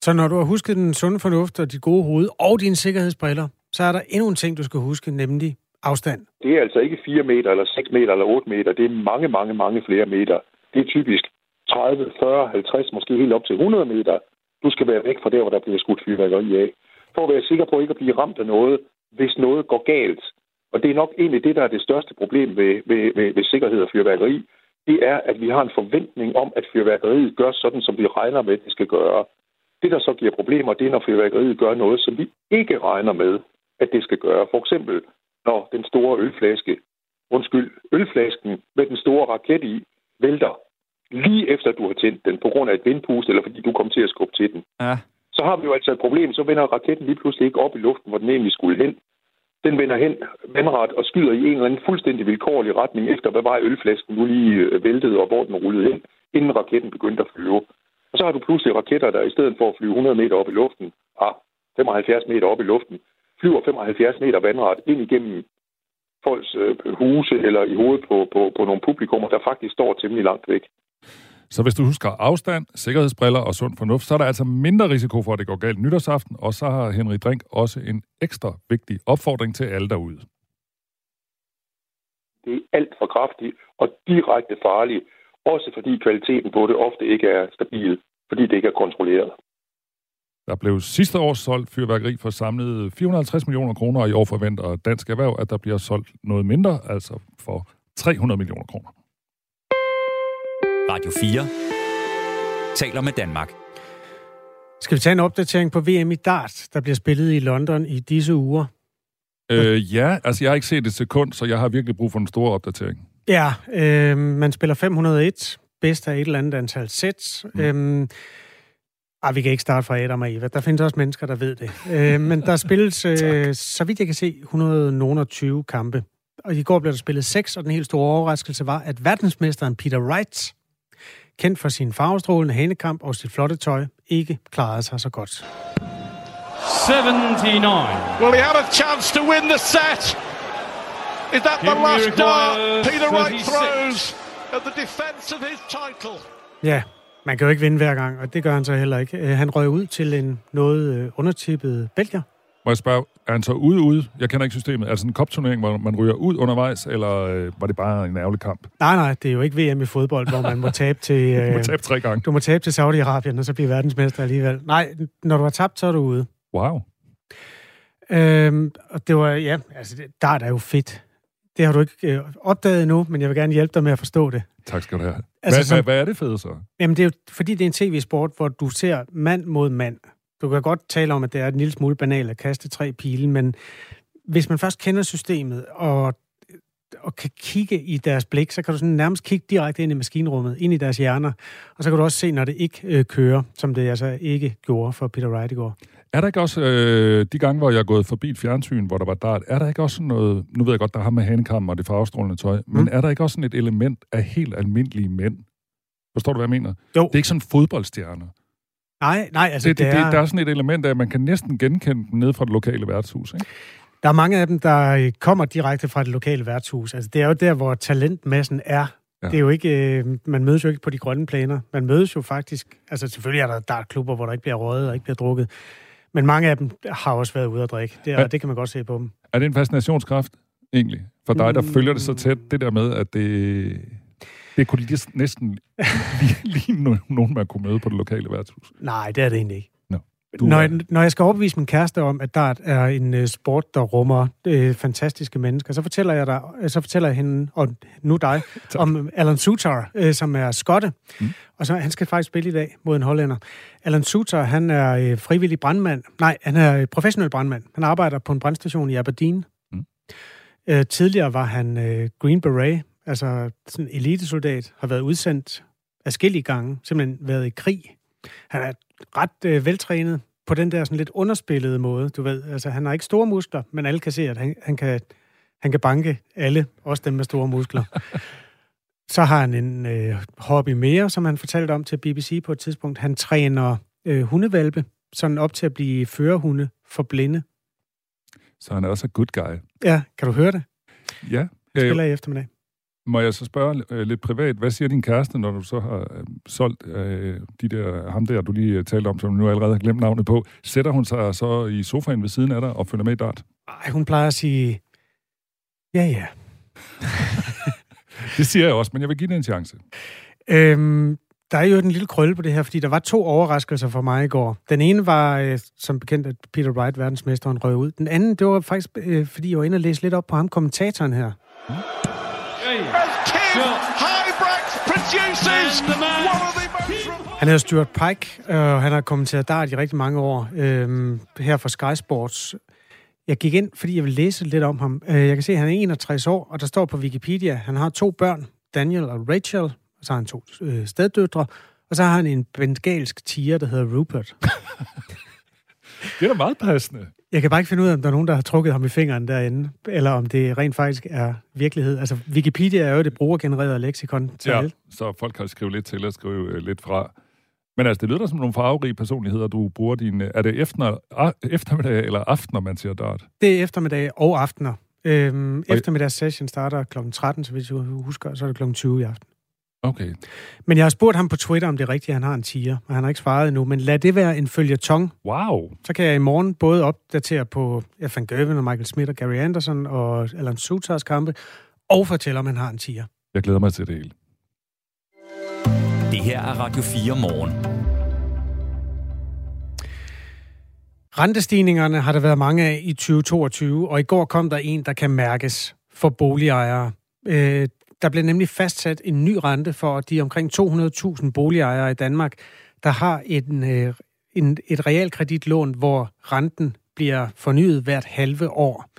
C: Så når du har husket den sunde fornuft og dit gode hoved og dine sikkerhedsbriller, så er der endnu en ting, du skal huske, nemlig afstand.
N: Det er altså ikke 4 meter, eller 6 meter, eller 8 meter. Det er mange, mange, mange flere meter. Det er typisk 30, 40, 50, måske helt op til 100 meter. Du skal være væk fra der, hvor der bliver skudt fyrværkeri af. For at være sikker på ikke at blive ramt af noget, hvis noget går galt. Og det er nok egentlig det, der er det største problem ved, ved, ved, ved sikkerhed og fyrværkeri. Det er, at vi har en forventning om, at fyrværkeriet gør sådan, som vi regner med, at det skal gøre. Det, der så giver problemer, det er, når fyrværkeriet gør noget, som vi ikke regner med, at det skal gøre. For eksempel, når den store ølflaske, undskyld, ølflasken med den store raket i, vælter lige efter du har tændt den, på grund af et vindpust, eller fordi du kom til at skubbe til den.
O: Ja.
N: Så har vi jo altså et problem, så vender raketten lige pludselig ikke op i luften, hvor den egentlig skulle hen. Den vender hen vandret og skyder i en eller anden fuldstændig vilkårlig retning efter, hvad var ølflasken nu lige øh, væltede, og hvor den rullede hen, inden raketten begyndte at flyve. Og så har du pludselig raketter, der i stedet for at flyve 100 meter op i luften, ah, 75 meter op i luften, flyver 75 meter vandret ind igennem folks øh, huse eller i hovedet på, på, på nogle publikummer, der faktisk står temmelig langt væk.
D: Så hvis du husker afstand, sikkerhedsbriller og sund fornuft, så er der altså mindre risiko for, at det går galt nytårsaften, og så har Henrik Drink også en ekstra vigtig opfordring til alle derude.
N: Det er alt for kraftigt og direkte farligt, også fordi kvaliteten på det ofte ikke er stabil, fordi det ikke er kontrolleret.
D: Der blev sidste år solgt fyrværkeri for samlet 450 millioner kroner, og i år forventer Dansk Erhverv, at der bliver solgt noget mindre, altså for 300 millioner kroner.
B: Radio 4 taler med Danmark.
C: Skal vi tage en opdatering på VM i dart, der bliver spillet i London i disse uger?
D: Øh, ja, altså jeg har ikke set et sekund, så jeg har virkelig brug for en stor opdatering.
C: Ja, øh, man spiller 501, bedst af et eller andet antal sæt. Mm. Øhm, Ah, vi kan ikke starte fra Adam og Eva. Der findes også mennesker, der ved det. Øh, men der spilles, øh, så vidt jeg kan se, 120 kampe. Og i går blev der spillet seks, og den helt store overraskelse var, at verdensmesteren Peter Wright, kendt for sin farvestrålende hanekamp og sit flotte tøj, ikke klarede sig så godt.
P: 79. Well, he had a chance to win the set. Is that the last dart Peter Wright throws at the defense of his title?
C: Ja, man kan jo ikke vinde hver gang, og det gør han så heller ikke. Øh, han røg ud til en noget øh, undertippet Belgier.
D: Må jeg spørge, er han så ude ude? Jeg kender ikke systemet. Er det sådan en kopturnering, hvor man ryger ud undervejs, eller øh, var det bare en ærgerlig kamp?
C: Nej, nej, det er jo ikke VM i fodbold, hvor man må tabe til...
D: Øh, du må tabe tre gange.
C: Du må tabe til Saudi-Arabien, og så blive verdensmester alligevel. Nej, når du har tabt, så er du ude.
D: Wow.
C: Øhm, og det var, ja, altså, der er jo fedt. Det har du ikke øh, opdaget endnu, men jeg vil gerne hjælpe dig med at forstå det.
D: Tak skal du have.
C: Altså,
D: hvad,
C: som-
D: hvad, hvad er det fede så?
C: Jamen, det er jo fordi, det er en tv-sport, hvor du ser mand mod mand. Du kan godt tale om, at det er en lille smule banalt at kaste tre pile, men hvis man først kender systemet og, og kan kigge i deres blik, så kan du sådan nærmest kigge direkte ind i maskinrummet, ind i deres hjerner, og så kan du også se, når det ikke øh, kører, som det altså ikke gjorde for Peter Wright i går.
D: Er der ikke også, øh, de gange, hvor jeg er gået forbi et fjernsyn, hvor der var dart, er der ikke også sådan noget, nu ved jeg godt, der har med hanekam og det farvestrålende tøj, mm. men er der ikke også sådan et element af helt almindelige mænd? Forstår du, hvad jeg mener?
C: Jo.
D: Det er ikke sådan fodboldstjerner.
C: Nej, nej, altså
D: det, det,
C: det er-
D: der er sådan et element af, at man kan næsten genkende dem nede fra det lokale værtshus, ikke?
C: Der er mange af dem, der øh, kommer direkte fra det lokale værtshus. Altså, det er jo der, hvor talentmassen er. Ja. Det er jo ikke, øh, man mødes jo ikke på de grønne planer. Man mødes jo faktisk, altså selvfølgelig er der dartklubber, hvor der ikke bliver røget og ikke bliver drukket. Men mange af dem har også været ude at drikke. Det, er,
D: Ja.
C: det kan man godt se på dem.
D: Er det en fascinationskraft, egentlig? For dig, der
C: Mm.
D: følger det så tæt, det der med, at det, det kunne lige, næsten lige, lige no- nogen, man kunne møde på det lokale værtshus.
C: Nej, det er det egentlig ikke. Du når, jeg, når jeg skal overbevise min kæreste om, at dart er en uh, sport, der rummer uh, fantastiske mennesker, så fortæller jeg, dig, øh, så fortæller jeg hende, og nu dig, om Alan Sutar, uh, som er skotte. Mm. Og så han skal faktisk spille i dag mod en hollænder. Alan Sutar, han er uh, frivillig brandmand. Nej, han er professionel brandmand. Han arbejder på en brandstation i Aberdeen. Mm. Uh, tidligere var han uh, Green Beret, altså sådan en elitesoldat, har været udsendt afskillige gange, simpelthen været i krig. Han er ret øh, veltrænet på den der sådan lidt underspillede måde, du ved. Altså, han har ikke store muskler, men alle kan se, at han, han, kan, han kan banke alle, også dem med store muskler. Så har han en øh, hobby mere, som han fortalte om til BBC på et tidspunkt. Han træner øh, hundevalpe, sådan op til at blive førerhunde for blinde.
D: Så han er også a good guy.
C: Ja, kan du høre det?
D: Ja.
C: Spiller i eftermiddag.
D: Må jeg så spørge øh, lidt privat, hvad siger din kæreste, når du så har øh, solgt øh, de der, ham der, du lige øh, talte om, som du nu allerede har glemt navnet på? Sætter hun sig så i sofaen ved siden af dig og følger med i dart?
C: Ej, hun plejer at sige, ja, ja.
D: Det siger jeg også, men jeg vil give det en chance.
C: Øhm, der er jo en lille krølle på det her, fordi der var to overraskelser for mig i går. Den ene var, øh, som bekendt, at Peter Wright, verdensmesteren, røg ud. Den anden, det var faktisk, øh, fordi jeg var inde og læse lidt op på ham, kommentatoren her.
P: Kim Most
C: Han hedder Stuart Pike, og han har kommenteret dart i rigtig mange år øh, her for Sky Sports. Jeg gik ind, fordi jeg vil læse lidt om ham. Øh, Jeg kan se, at han er 61 år, og der står på Wikipedia, han har to børn, Daniel og Rachel, og så har han to øh, steddøtre, og så har han en bengalsk tiger, der hedder Rupert.
D: Det er da meget passende.
C: Jeg kan bare ikke finde ud af, om der er nogen, der har trukket ham i fingeren derinde, eller om det rent faktisk er virkelighed. Altså, Wikipedia er jo det brugergenererede leksikon til
D: Ja,
C: alt.
D: så folk kan skrive lidt til og skrive øh, lidt fra. Men altså, det lyder som nogle farverige personligheder, du bruger din... øh, Er det efter, a, eftermiddag eller aften, når man siger dart?
C: Det er eftermiddag og aftener. Øhm, eftermiddags session starter kl. 13, så hvis du husker, så er det kl. 20 i aften.
D: Okay.
C: Men jeg har spurgt ham på Twitter, om det er rigtigt, at han har en tiger, og han har ikke svaret endnu. Men lad det være en følgetong.
D: Wow.
C: Så kan jeg i morgen både opdatere på ja, Van Gerwen og Michael Smith og Gary Anderson og Alan Sutars kampe, og fortælle, om han har en tiger.
D: Jeg glæder mig til det hele.
B: Det her er Radio 4 morgen.
C: Rentestigningerne har der været mange af i 2022, og i går kom der en, der kan mærkes for boligejere. Der blev nemlig fastsat en ny rente for de omkring 200.000 boligejere i Danmark, der har en, øh, en, et realkreditlån, hvor renten bliver fornyet hvert halve år.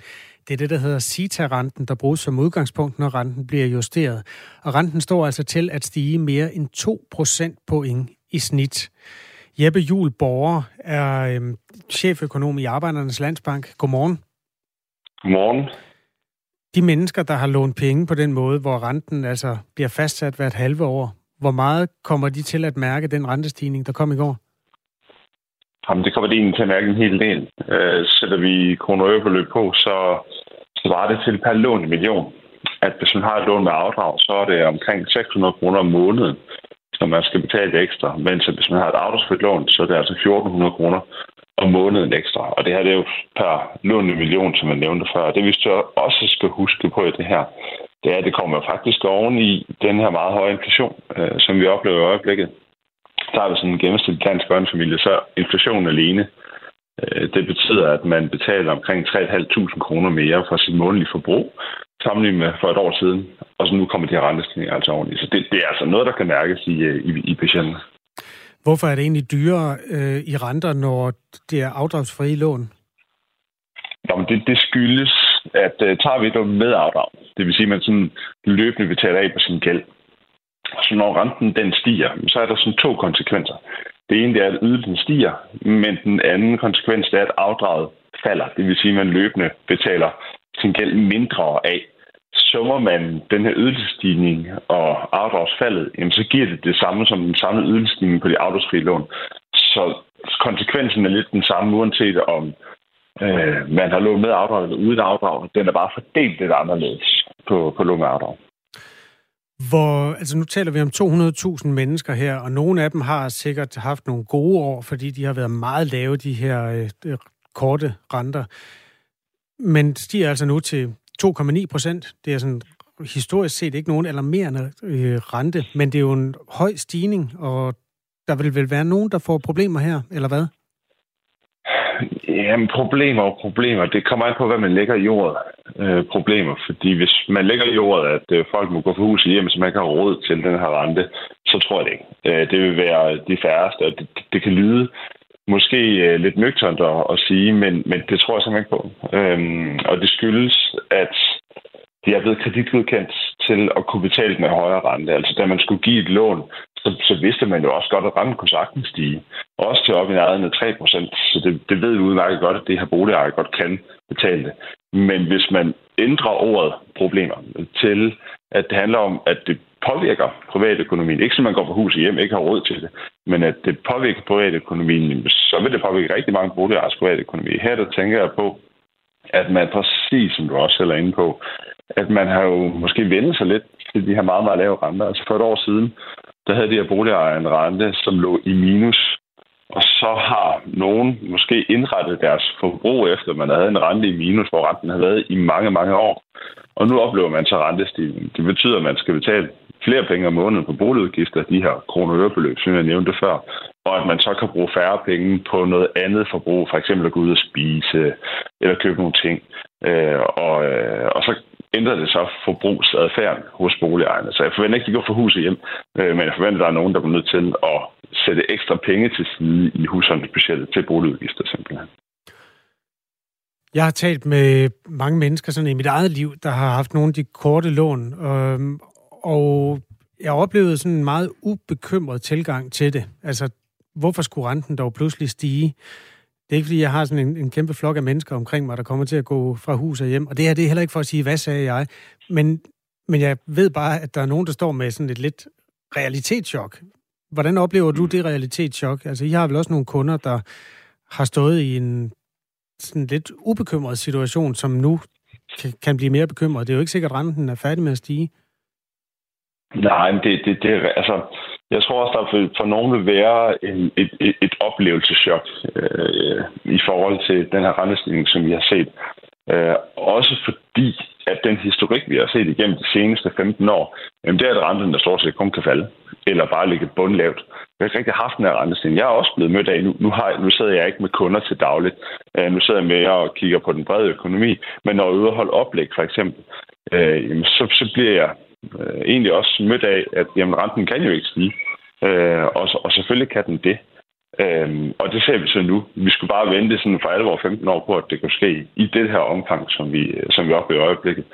C: Det er det, der hedder CITA-renten, der bruges som udgangspunkt, når renten bliver justeret. Og renten står altså til at stige mere end 2% point i snit. Jeppe Jul Borger er øhm, cheføkonom i Arbejdernes Landsbank. Godmorgen.
O: Godmorgen.
C: De mennesker, der har lånt penge på den måde, hvor renten altså bliver fastsat hvert halve år, hvor meget kommer de til at mærke den rentestigning, der kom i går?
O: Jamen, det kommer det egentlig til at mærke en hel del. Øh, sætter vi kroner og øre på, så svarer det til per lån i million. At hvis man har et lån med afdrag, så er det omkring 600 kroner om måneden, når man skal betale ekstra. Mens hvis man har et afdragsfrit lån, så er det altså 1400 kroner om måneden ekstra. Og det her det er jo per lånende million, som jeg nævnte før. Det vi så også skal huske på i det her, det er, at det kommer faktisk oven i den her meget høje inflation, øh, som vi oplever i øjeblikket så har vi sådan en gennemsnitlig dansk børnefamilie, så inflationen alene, øh, det betyder, at man betaler omkring 3.500 kroner mere for sit månedlige forbrug, sammenlignet med for et år siden, og så nu kommer de her rentestigninger altså oveni. Så det, det er altså noget, der kan mærkes i, øh, i, i patienten.
C: Hvorfor er det egentlig dyrere øh, i renter, når det er afdragsfrie lån?
O: Jamen, det, det skyldes, at øh, tager vi det med afdrag, det vil sige, at man sådan løbende betaler af på sin gæld, så når renten den stiger, så er der sådan to konsekvenser. Det ene er, at ydelsen stiger, men den anden konsekvens er, at afdraget falder. Det vil sige, at man løbende betaler sin gæld mindre af. Summer man den her ydelsestigning og afdragsfaldet, jamen så giver det det samme som den samme ydelsestigning på de afdragsfri lån. Så konsekvensen er lidt den samme, uanset om øh, man har lån med afdrag eller uden afdrag. Den er bare fordelt lidt anderledes på, på lån med afdrag.
C: Hvor, altså nu taler vi om 200.000 mennesker her, og nogle af dem har sikkert haft nogle gode år, fordi de har været meget lave, de her øh, korte renter. Men stiger altså nu til 2,9 procent. Det er sådan historisk set ikke nogen alarmerende øh, rente, men det er jo en høj stigning, og der vil vel være nogen, der får problemer her, eller hvad?
O: Jamen, problemer og problemer. Det kommer an på, hvad man lægger i jordet. Øh, problemer. Fordi hvis man lægger i jordet, at øh, folk må gå for huset hjem, så man kan har råd til den her rente, så tror jeg det ikke. Øh, det vil være de færreste, og det, det kan lyde måske øh, lidt nøgternt at, at sige, men, men det tror jeg simpelthen ikke på. Øhm, og det skyldes, at de er blevet kreditgodkendt til at kunne betale med højere rente. Altså da man skulle give et lån, så, så vidste man jo også godt, at renten kunne sagtens stige. Også til op i nærheden af 3 procent. Så det, det ved vi udmærket godt, at det her boligejere godt kan betale det. Men hvis man ændrer ordet problemer til, at det handler om, at det påvirker privatøkonomien. Ikke så man går fra hus og hjem, ikke har råd til det, men at det påvirker privatøkonomien, så vil det påvirke rigtig mange boligejers privatøkonomi. Her der tænker jeg på, at man præcis, som du også selv er inde på, at man har jo måske vendt sig lidt til de her meget, meget lave renter. Altså for et år siden, der havde de her boligejere en rente, som lå i minus. Og så har nogen måske indrettet deres forbrug efter, at man havde en rente i minus, hvor renten har været i mange, mange år. Og nu oplever man så rentestigningen. Det betyder, at man skal betale flere penge om måneden på boligudgifter, de her kroner som jeg nævnte før, og at man så kan bruge færre penge på noget andet forbrug, for eksempel at gå ud og spise, eller købe nogle ting. Øh, og, øh, og så ændrer det så forbrugsadfærden hos boligejerne. Så jeg forventer ikke, at de går for huset hjem, øh, men jeg forventer, at der er nogen, der bliver nødt til at sætte ekstra penge til side i husholdningsbudgettet til boligudgifter simpelthen.
C: Jeg har talt med mange mennesker sådan i mit eget liv, der har haft nogle af de korte lån, øh, og jeg oplevede sådan en meget ubekymret tilgang til det. Altså, hvorfor skulle renten dog pludselig stige? Det er ikke, fordi jeg har sådan en, en kæmpe flok af mennesker omkring mig, der kommer til at gå fra hus og hjem. Og det her, det er heller ikke for at sige, hvad sagde jeg? Men, men jeg ved bare, at der er nogen, der står med sådan et lidt realitetschok. Hvordan oplever du det realitetschok? Altså, I har vel også nogle kunder, der har stået i en sådan lidt ubekymret situation, som nu kan blive mere bekymret. Det er jo ikke sikkert, at renten er færdig med at stige.
O: Nej, men det, det, det, altså, jeg tror også, der for, for nogen vil være en, et, et, et oplevelseschok øh, i forhold til den her rentestigning, som vi har set. Øh, også fordi, at den historik, vi har set igennem de seneste 15 år, jamen det er, at renten, der stort set kun kan falde, eller bare ligge bundlavt. Jeg har ikke rigtig haft den her rentestigning. Jeg er også blevet mødt af, nu, nu, har, nu sidder jeg ikke med kunder til dagligt. Øh, nu sidder jeg med og kigger på den brede økonomi, men når jeg er ude og holde oplæg, for eksempel, øh, så, så bliver jeg øh, egentlig også mødt af, at jamen, renten kan jo ikke stige. Øh, og, og selvfølgelig kan den det. Øh, og det ser vi så nu. Vi skulle bare vente sådan for alvor 15 år på, at det kunne ske i det her omfang, som vi, som vi oplever i øjeblikket.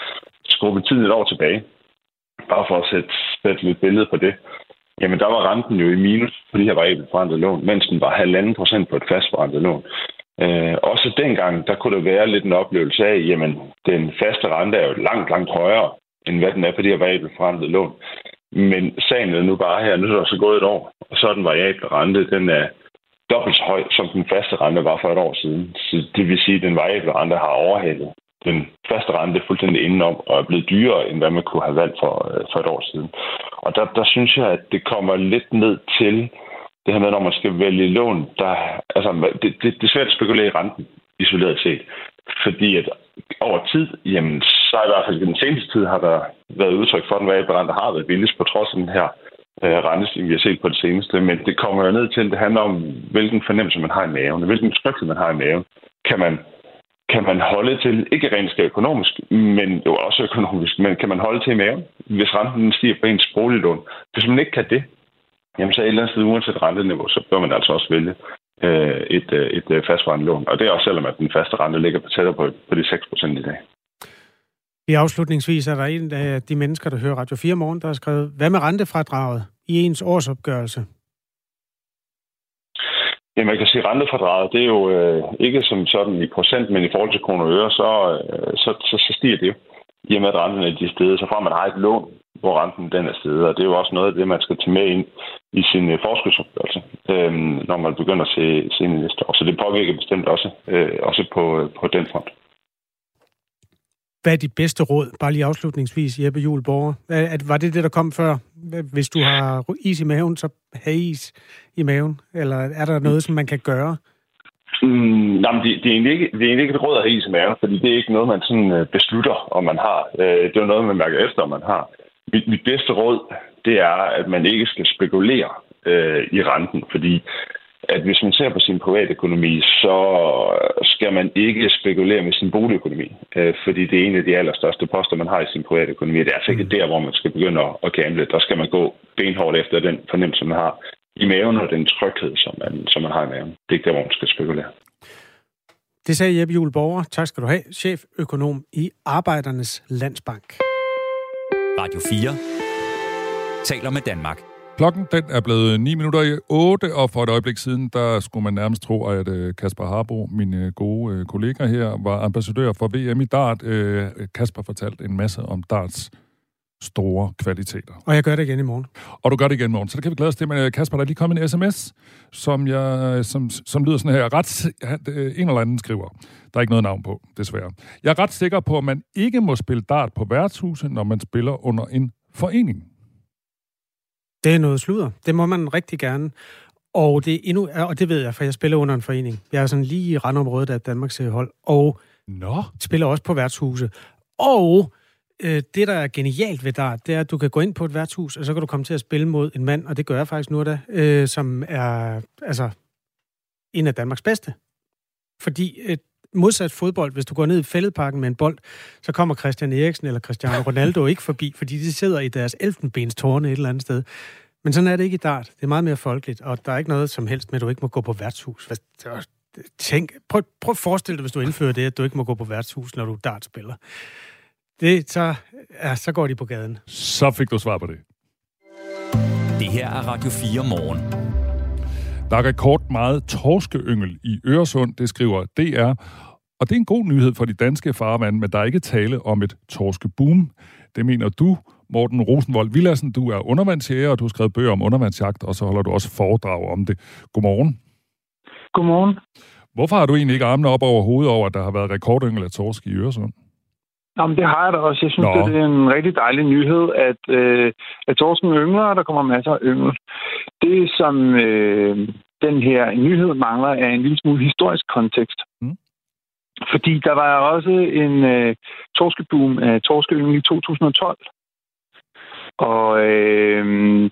O: Skubbe tiden et år tilbage, bare for at sætte, sætte lidt billede på det. Jamen, der var renten jo i minus på de her variable forandrede lån, mens den var halvanden procent på et fastforandret lån. Øh, også dengang, der kunne der være lidt en oplevelse af, jamen, den faste rente er jo langt, langt højere end hvad den er på de her variable forrentede lån. Men sagen er nu bare her, nu er der så gået et år, og så er den variable rente, den er dobbelt så høj, som den faste rente var for et år siden. Så det vil sige, at den variable rente har overhalet den faste rente fuldstændig indenom og er blevet dyrere, end hvad man kunne have valgt for, øh, for et år siden. Og der, der synes jeg, at det kommer lidt ned til det her med, når man skal vælge lån. Der, altså, det, det, det er svært at spekulere i renten, isoleret set. Fordi at over tid, jamen, så i hvert fald i den seneste tid har der været udtryk for, at den variable har været billigst på trods af den her øh, rentestigning, vi har set på det seneste. Men det kommer jo ned til, at det handler om, hvilken fornemmelse man har i maven, hvilken tryghed man har i maven. Kan man, kan man holde til, ikke rent økonomisk, men jo også økonomisk, men kan man holde til i maven, hvis renten stiger på ens boliglån? Hvis man ikke kan det, jamen så et eller andet sted, uanset renteniveau, så bør man altså også vælge øh, et, øh, et, et fastforrentet lån. Og det er også selvom, at den faste rente ligger på tættere på, på de 6 procent i dag.
C: I afslutningsvis er der en af de mennesker, der hører Radio 4 morgen, der har skrevet, hvad med rentefradraget i ens årsopgørelse?
O: Ja, man kan sige, at rentefradraget, det er jo øh, ikke som sådan i procent, men i forhold til kroner og øre, så, øh, så, så, så stiger det jo. I og med, at renten er de steder, så får man har et lån, hvor renten den er stedet. Og det er jo også noget af det, man skal tage med ind i sin øh, forskudsopgørelse, øh, når man begynder at se, se ind i næste år. Så det påvirker bestemt også, øh, også på, øh, på den front.
C: Hvad er dit bedste råd, bare lige afslutningsvis, Jeppe Juhl Borger? Var det det, der kom før? Hvis du har is i maven, så have is i maven? Eller er der noget, som man kan gøre?
O: Mm, jamen, det, det, er egentlig ikke, det er egentlig ikke et råd at is i maven, fordi det er ikke noget, man sådan øh, beslutter, om man har. Øh, det er noget, man mærker efter, om man har. Mit, mit bedste råd, det er, at man ikke skal spekulere øh, i renten, fordi at hvis man ser på sin private økonomi, så skal man ikke spekulere med sin boligøkonomi, øh, fordi det er en af de allerstørste poster, man har i sin private økonomi. Det er altså ikke mm. der, hvor man skal begynde at, at gamble. Der skal man gå benhårdt efter den fornemmelse, man har i maven, og den tryghed, som man, som man har i maven. Det er ikke der, hvor man skal spekulere.
C: Det sagde Jeppe Juhl Borger. Tak skal du have. Cheføkonom i Arbejdernes Landsbank.
B: Radio 4 taler med Danmark.
D: Klokken den er blevet 9 minutter i 8, og for et øjeblik siden, der skulle man nærmest tro, at øh, Kasper Harbo, min øh, gode øh, kollega her, var ambassadør for VM i Dart. Kasper fortalte en masse om darts store kvaliteter.
C: Og jeg gør det igen i morgen.
D: Og du gør det igen i morgen. Så det kan vi glæde os til. Men Kasper, der er lige kommet en sms, som, jeg, som, som lyder sådan her. Ret, en eller anden skriver. Der er ikke noget navn på, desværre. Jeg er ret sikker på, at man ikke må spille dart på værtshuset, når man spiller under en forening.
C: Det er noget sludder. Det må man rigtig gerne. Og det, er endnu, og det ved jeg, for jeg spiller under en forening. Jeg er sådan lige i randområdet af Danmarks hold, og
D: Nå.
C: spiller også på værtshuse. Og øh, det, der er genialt ved dig, det er, at du kan gå ind på et værtshus, og så kan du komme til at spille mod en mand, og det gør jeg faktisk nu da, øh, som er altså en af Danmarks bedste. Fordi øh, modsat fodbold, hvis du går ned i fældeparken med en bold, så kommer Christian Eriksen eller Cristiano Ronaldo ikke forbi, fordi de sidder i deres elfenbenstårne et eller andet sted. Men sådan er det ikke i dart. Det er meget mere folkeligt, og der er ikke noget som helst med, at du ikke må gå på værtshus. Tænk, prøv, prøv at forestille dig, hvis du indfører det, at du ikke må gå på værtshus, når du dartspiller. Det, så, ja, så går de på gaden.
D: Så fik du svar på det.
B: Det her er Radio 4 morgen.
D: Der er rekord meget torskeyngel i Øresund, det skriver DR. Og det er en god nyhed for de danske farvand, men der er ikke tale om et torskeboom. Det mener du, Morten Rosenvold Villadsen. Du er undervandsjæger, og du har skrevet bøger om undervandsjagt, og så holder du også foredrag om det. Godmorgen.
Q: Godmorgen.
D: Hvorfor har du egentlig ikke armene op over hovedet over, at der har været rekordyngel af torsk i Øresund?
Q: Jamen, det har jeg da også. Jeg synes, Nå. det er en rigtig dejlig nyhed, at, øh, at torsken yngler, og der kommer masser af yngel. Det, som øh, den her nyhed mangler, er en lille smule historisk kontekst. Mm. Fordi der var også en øh, torskeboom af torskeyngel i 2012. Og øh,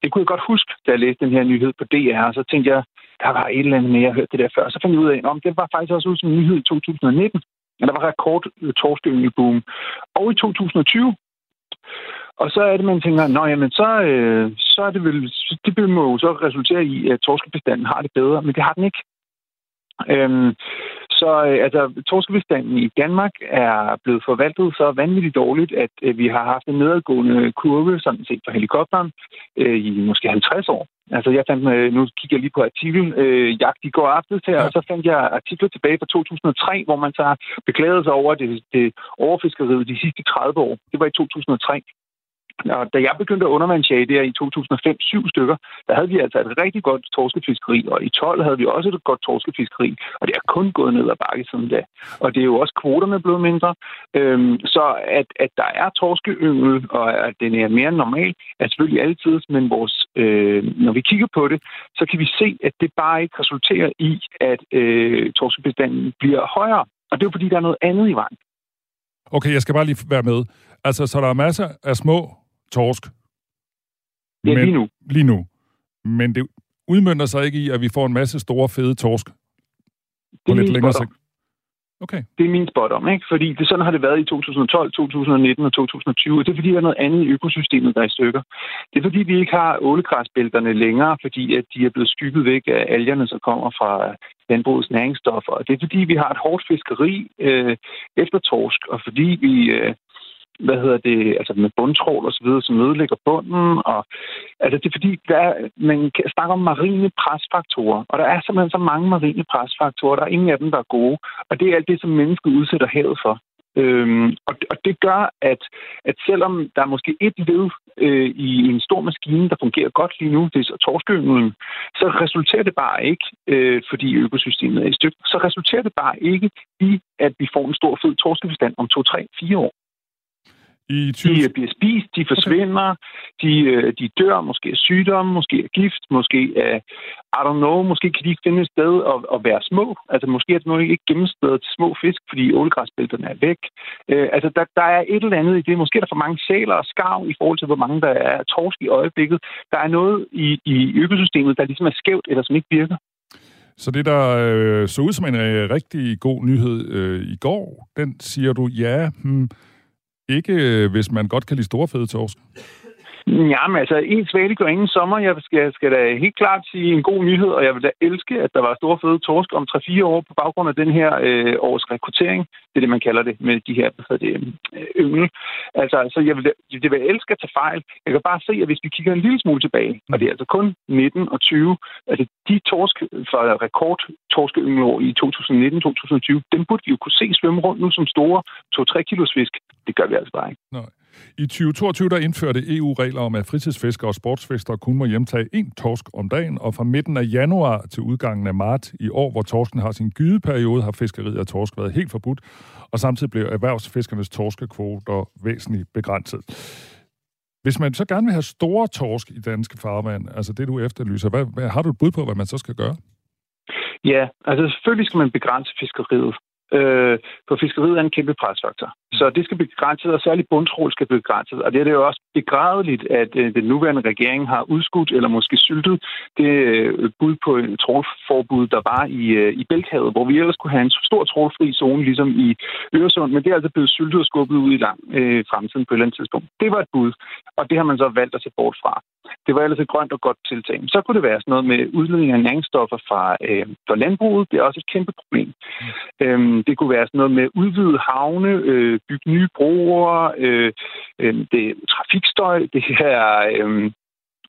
Q: det kunne jeg godt huske, da jeg læste den her nyhed på DR, og så tænkte jeg, der var et eller andet mere, jeg hørte det der før. Så fandt jeg ud af, at det var faktisk også ud som en nyhed i 2019. Der var rekord øh, boom. Og i 2020. Og så er det, man tænker, nå jamen, så, øh, så er det vel, det må jo så resultere i, at torskebestanden har det bedre, men det har den ikke. Øhm, så øh, altså, torskebestanden i Danmark er blevet forvaltet så vanvittigt dårligt, at øh, vi har haft en nedadgående kurve, sådan set for helikopteren, øh, i måske 50 år. Altså, jeg fandt, øh, nu kigger jeg lige på artiklen, øh, Jagt i går aftes her, ja. og så fandt jeg artikler tilbage fra 2003, hvor man så har beklaget sig over det, det overfiskeriet de sidste 30 år. Det var i 2003. Og da jeg begyndte at undervandsjage der i 2005-7 stykker, der havde vi altså et rigtig godt torskefiskeri, og i 12 havde vi også et godt torskefiskeri, og det er kun gået ned ad bakke siden da. Og det er jo også kvoterne blevet mindre. Øhm, så at, at der er torskeyngel, og at den er mere normal, er selvfølgelig altid, men vores, øh, når vi kigger på det, så kan vi se, at det bare ikke resulterer i, at øh, torskebestanden bliver højere. Og det er jo fordi, der er noget andet i vejen.
D: Okay, jeg skal bare lige være med. Altså, så der er masser af små torsk.
Q: Ja, men, lige nu.
D: Lige nu. Men det udmyndter sig ikke i, at vi får en masse store, fede torsk på lidt længere sigt. Okay.
Q: Det er min spot om, ikke? Fordi det, sådan har det været i 2012, 2019 og 2020, og det er fordi, der er noget andet i økosystemet, der er i stykker. Det er fordi, vi ikke har ålegræsbælterne længere, fordi at de er blevet skygget væk af algerne, som kommer fra landbrugets næringsstoffer. Og det er fordi, vi har et hårdt fiskeri øh, efter torsk, og fordi vi øh, hvad hedder det, altså med bundtrål og så videre, som ødelægger bunden. Og, altså det er fordi, der er, man snakker om marine presfaktorer, og der er simpelthen så mange marine presfaktorer, der er ingen af dem, der er gode. Og det er alt det, som mennesket udsætter havet for. Øhm, og, og det gør, at, at selvom der er måske et led øh, i en stor maskine, der fungerer godt lige nu, det er så så resulterer det bare ikke, øh, fordi økosystemet er i stykker, så resulterer det bare ikke i, at vi får en stor fed torskebestand om to, tre, fire år.
D: I 20...
Q: De bliver spist, de forsvinder, okay. de, øh, de dør måske af sygdom, måske af gift, måske af, I don't know, måske kan de ikke finde et sted at, at være små. Altså måske er det nu ikke gennemstedet til små fisk, fordi ålegræsbælterne er væk. Uh, altså der, der er et eller andet i det. Måske er der for mange sæler og skarv i forhold til, hvor mange der er torsk i øjeblikket. Der er noget i, i økosystemet, der ligesom er skævt, eller som ikke virker.
D: Så det, der øh, så ud som en øh, rigtig god nyhed øh, i går, den siger du, ja, hmm, ikke, øh, hvis man godt kan lide store fede torsk.
Q: Jamen altså, en svale gør ingen sommer. Jeg skal, skal da helt klart sige en god nyhed, og jeg vil da elske, at der var store fede torsk om 3-4 år på baggrund af den her øh, års rekruttering. Det er det, man kalder det med de her hvad det, øh, yngel. Altså, så jeg vil, da, det vil jeg elske at tage fejl. Jeg kan bare se, at hvis vi kigger en lille smule tilbage, og det er altså kun 19 og 20, altså de torsk fra rekord torskeyngelår i 2019-2020, dem burde vi jo kunne se svømme rundt nu som store 2-3 kilos fisk. Det gør vi altså bare ikke.
D: Nej. I 2022 der indførte EU regler om, at fritidsfiskere og sportsfiskere kun må hjemtage én torsk om dagen, og fra midten af januar til udgangen af marts i år, hvor torsken har sin gydeperiode, har fiskeriet af torsk været helt forbudt, og samtidig blev erhvervsfiskernes torskekvoter væsentligt begrænset. Hvis man så gerne vil have store torsk i danske farvand, altså det du efterlyser, hvad, hvad, har du et bud på, hvad man så skal gøre?
Q: Ja, altså selvfølgelig skal man begrænse fiskeriet. Øh, for fiskeriet er en kæmpe presfaktor. Så det skal begrænses, og særligt bundtrål skal begrænses. Og det er det jo også begrædeligt, at øh, den nuværende regering har udskudt eller måske syltet det øh, bud på en trålforbud, der var i, øh, i Bælthavet, hvor vi ellers kunne have en stor trålfri zone, ligesom i Øresund, men det er altså blevet syltet og skubbet ud i lang øh, fremtiden på et eller andet tidspunkt. Det var et bud, og det har man så valgt at se bort fra. Det var ellers et grønt og godt tiltag. Så kunne det være sådan noget med udledning af næringsstoffer fra, øh, fra landbruget. Det er også et kæmpe problem. Mm. Øhm, det kunne være sådan noget med udvidet havne, øh, bygge nye broer, øh, øh, det trafikstøj, det her... Øh,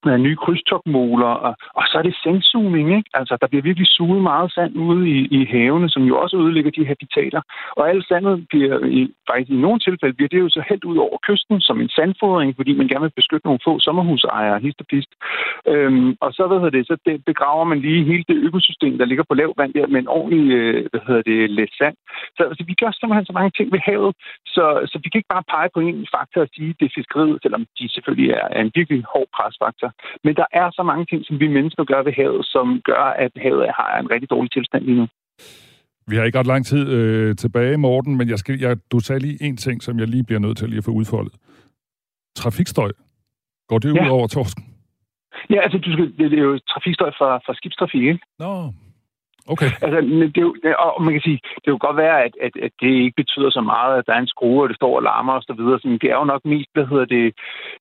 Q: nye krydstopmåler, og, og så er det sandsugning, ikke? Altså, der bliver virkelig suget meget sand ude i, i havene, som jo også udlægger de habitater. Og alt sandet bliver, i, faktisk i nogle tilfælde, bliver det jo så helt ud over kysten som en sandfodring, fordi man gerne vil beskytte nogle få sommerhusejere, hist og pist. Øhm, og så, hvad hedder det, så det, begraver man lige hele det økosystem, der ligger på lav vand der, med en ordentlig, øh, hvad hedder det, let sand. Så altså, vi gør simpelthen så mange ting ved havet, så, så vi kan ikke bare pege på en faktor og sige, det er fiskeriet, selvom de selvfølgelig er, er en virkelig hård presfaktor. Men der er så mange ting, som vi mennesker gør ved havet, som gør, at havet har en rigtig dårlig tilstand lige nu.
D: Vi har ikke ret lang tid øh, tilbage, Morten, men jeg skal, jeg, du sagde lige en ting, som jeg lige bliver nødt til lige at få udfoldet. Trafikstøj. Går det ja. ud over torsken?
Q: Ja, altså du skal, det, det er jo trafikstøj fra, fra skibstrafik, ikke?
D: Nå, Okay.
Q: Altså, det er jo, og man kan sige, det kan godt være, at, at, at det ikke betyder så meget, at der er en skrue, og det står og larmer og så videre. Så det er jo nok mest, hvad hedder det,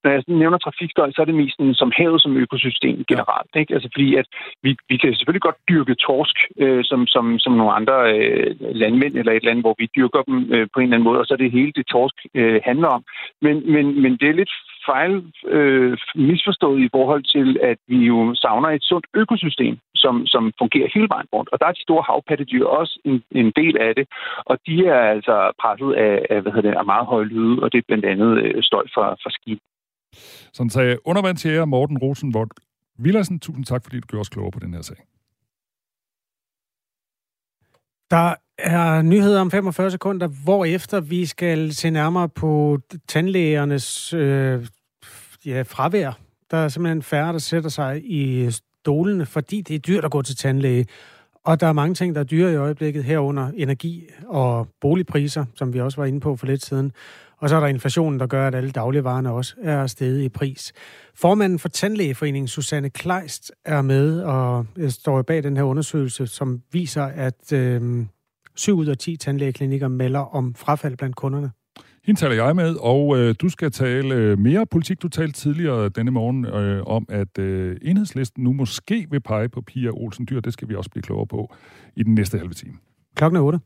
Q: når jeg nævner trafikstøj, så er det mest sådan, som havet som økosystem generelt. Ja. Ikke? Altså fordi, at vi, vi kan selvfølgelig godt dyrke torsk, øh, som, som, som nogle andre øh, landmænd eller et andet, hvor vi dyrker dem øh, på en eller anden måde, og så er det hele det torsk øh, handler om. Men, men, men det er lidt fejl øh, misforstået i forhold til, at vi jo savner et sundt økosystem, som, som fungerer hele vejen rundt. Og der er de store havpattedyr også en, en del af det, og de er altså presset af, af, hvad hedder det, af meget høje lyde, og det er blandt andet øh, støj fra, fra skib.
D: Sådan sagde undervandsjæger Morten Rosenvold Villersen. Tusind tak, fordi du gjorde os klogere på den her sag.
C: Der er nyheder om 45 sekunder, hvor efter vi skal se nærmere på tandlægernes øh, ja, fravær. Der er simpelthen færre, der sætter sig i stolene, fordi det er dyrt at gå til tandlæge. Og der er mange ting, der er dyre i øjeblikket, herunder energi og boligpriser, som vi også var inde på for lidt siden. Og så er der inflationen, der gør, at alle dagligvarerne også er steget i pris. Formanden for Tandlægeforeningen, Susanne Kleist, er med og øh, står bag den her undersøgelse, som viser, at øh, 7 ud af 10 tandlægeklinikker melder om frafald blandt kunderne.
D: Hende taler jeg med, og øh, du skal tale øh, mere politik. Du talte tidligere denne morgen øh, om, at øh, enhedslisten nu måske vil pege på Pia Olsen Dyr. Det skal vi også blive klogere på i den næste halve time.
C: Klokken er 8.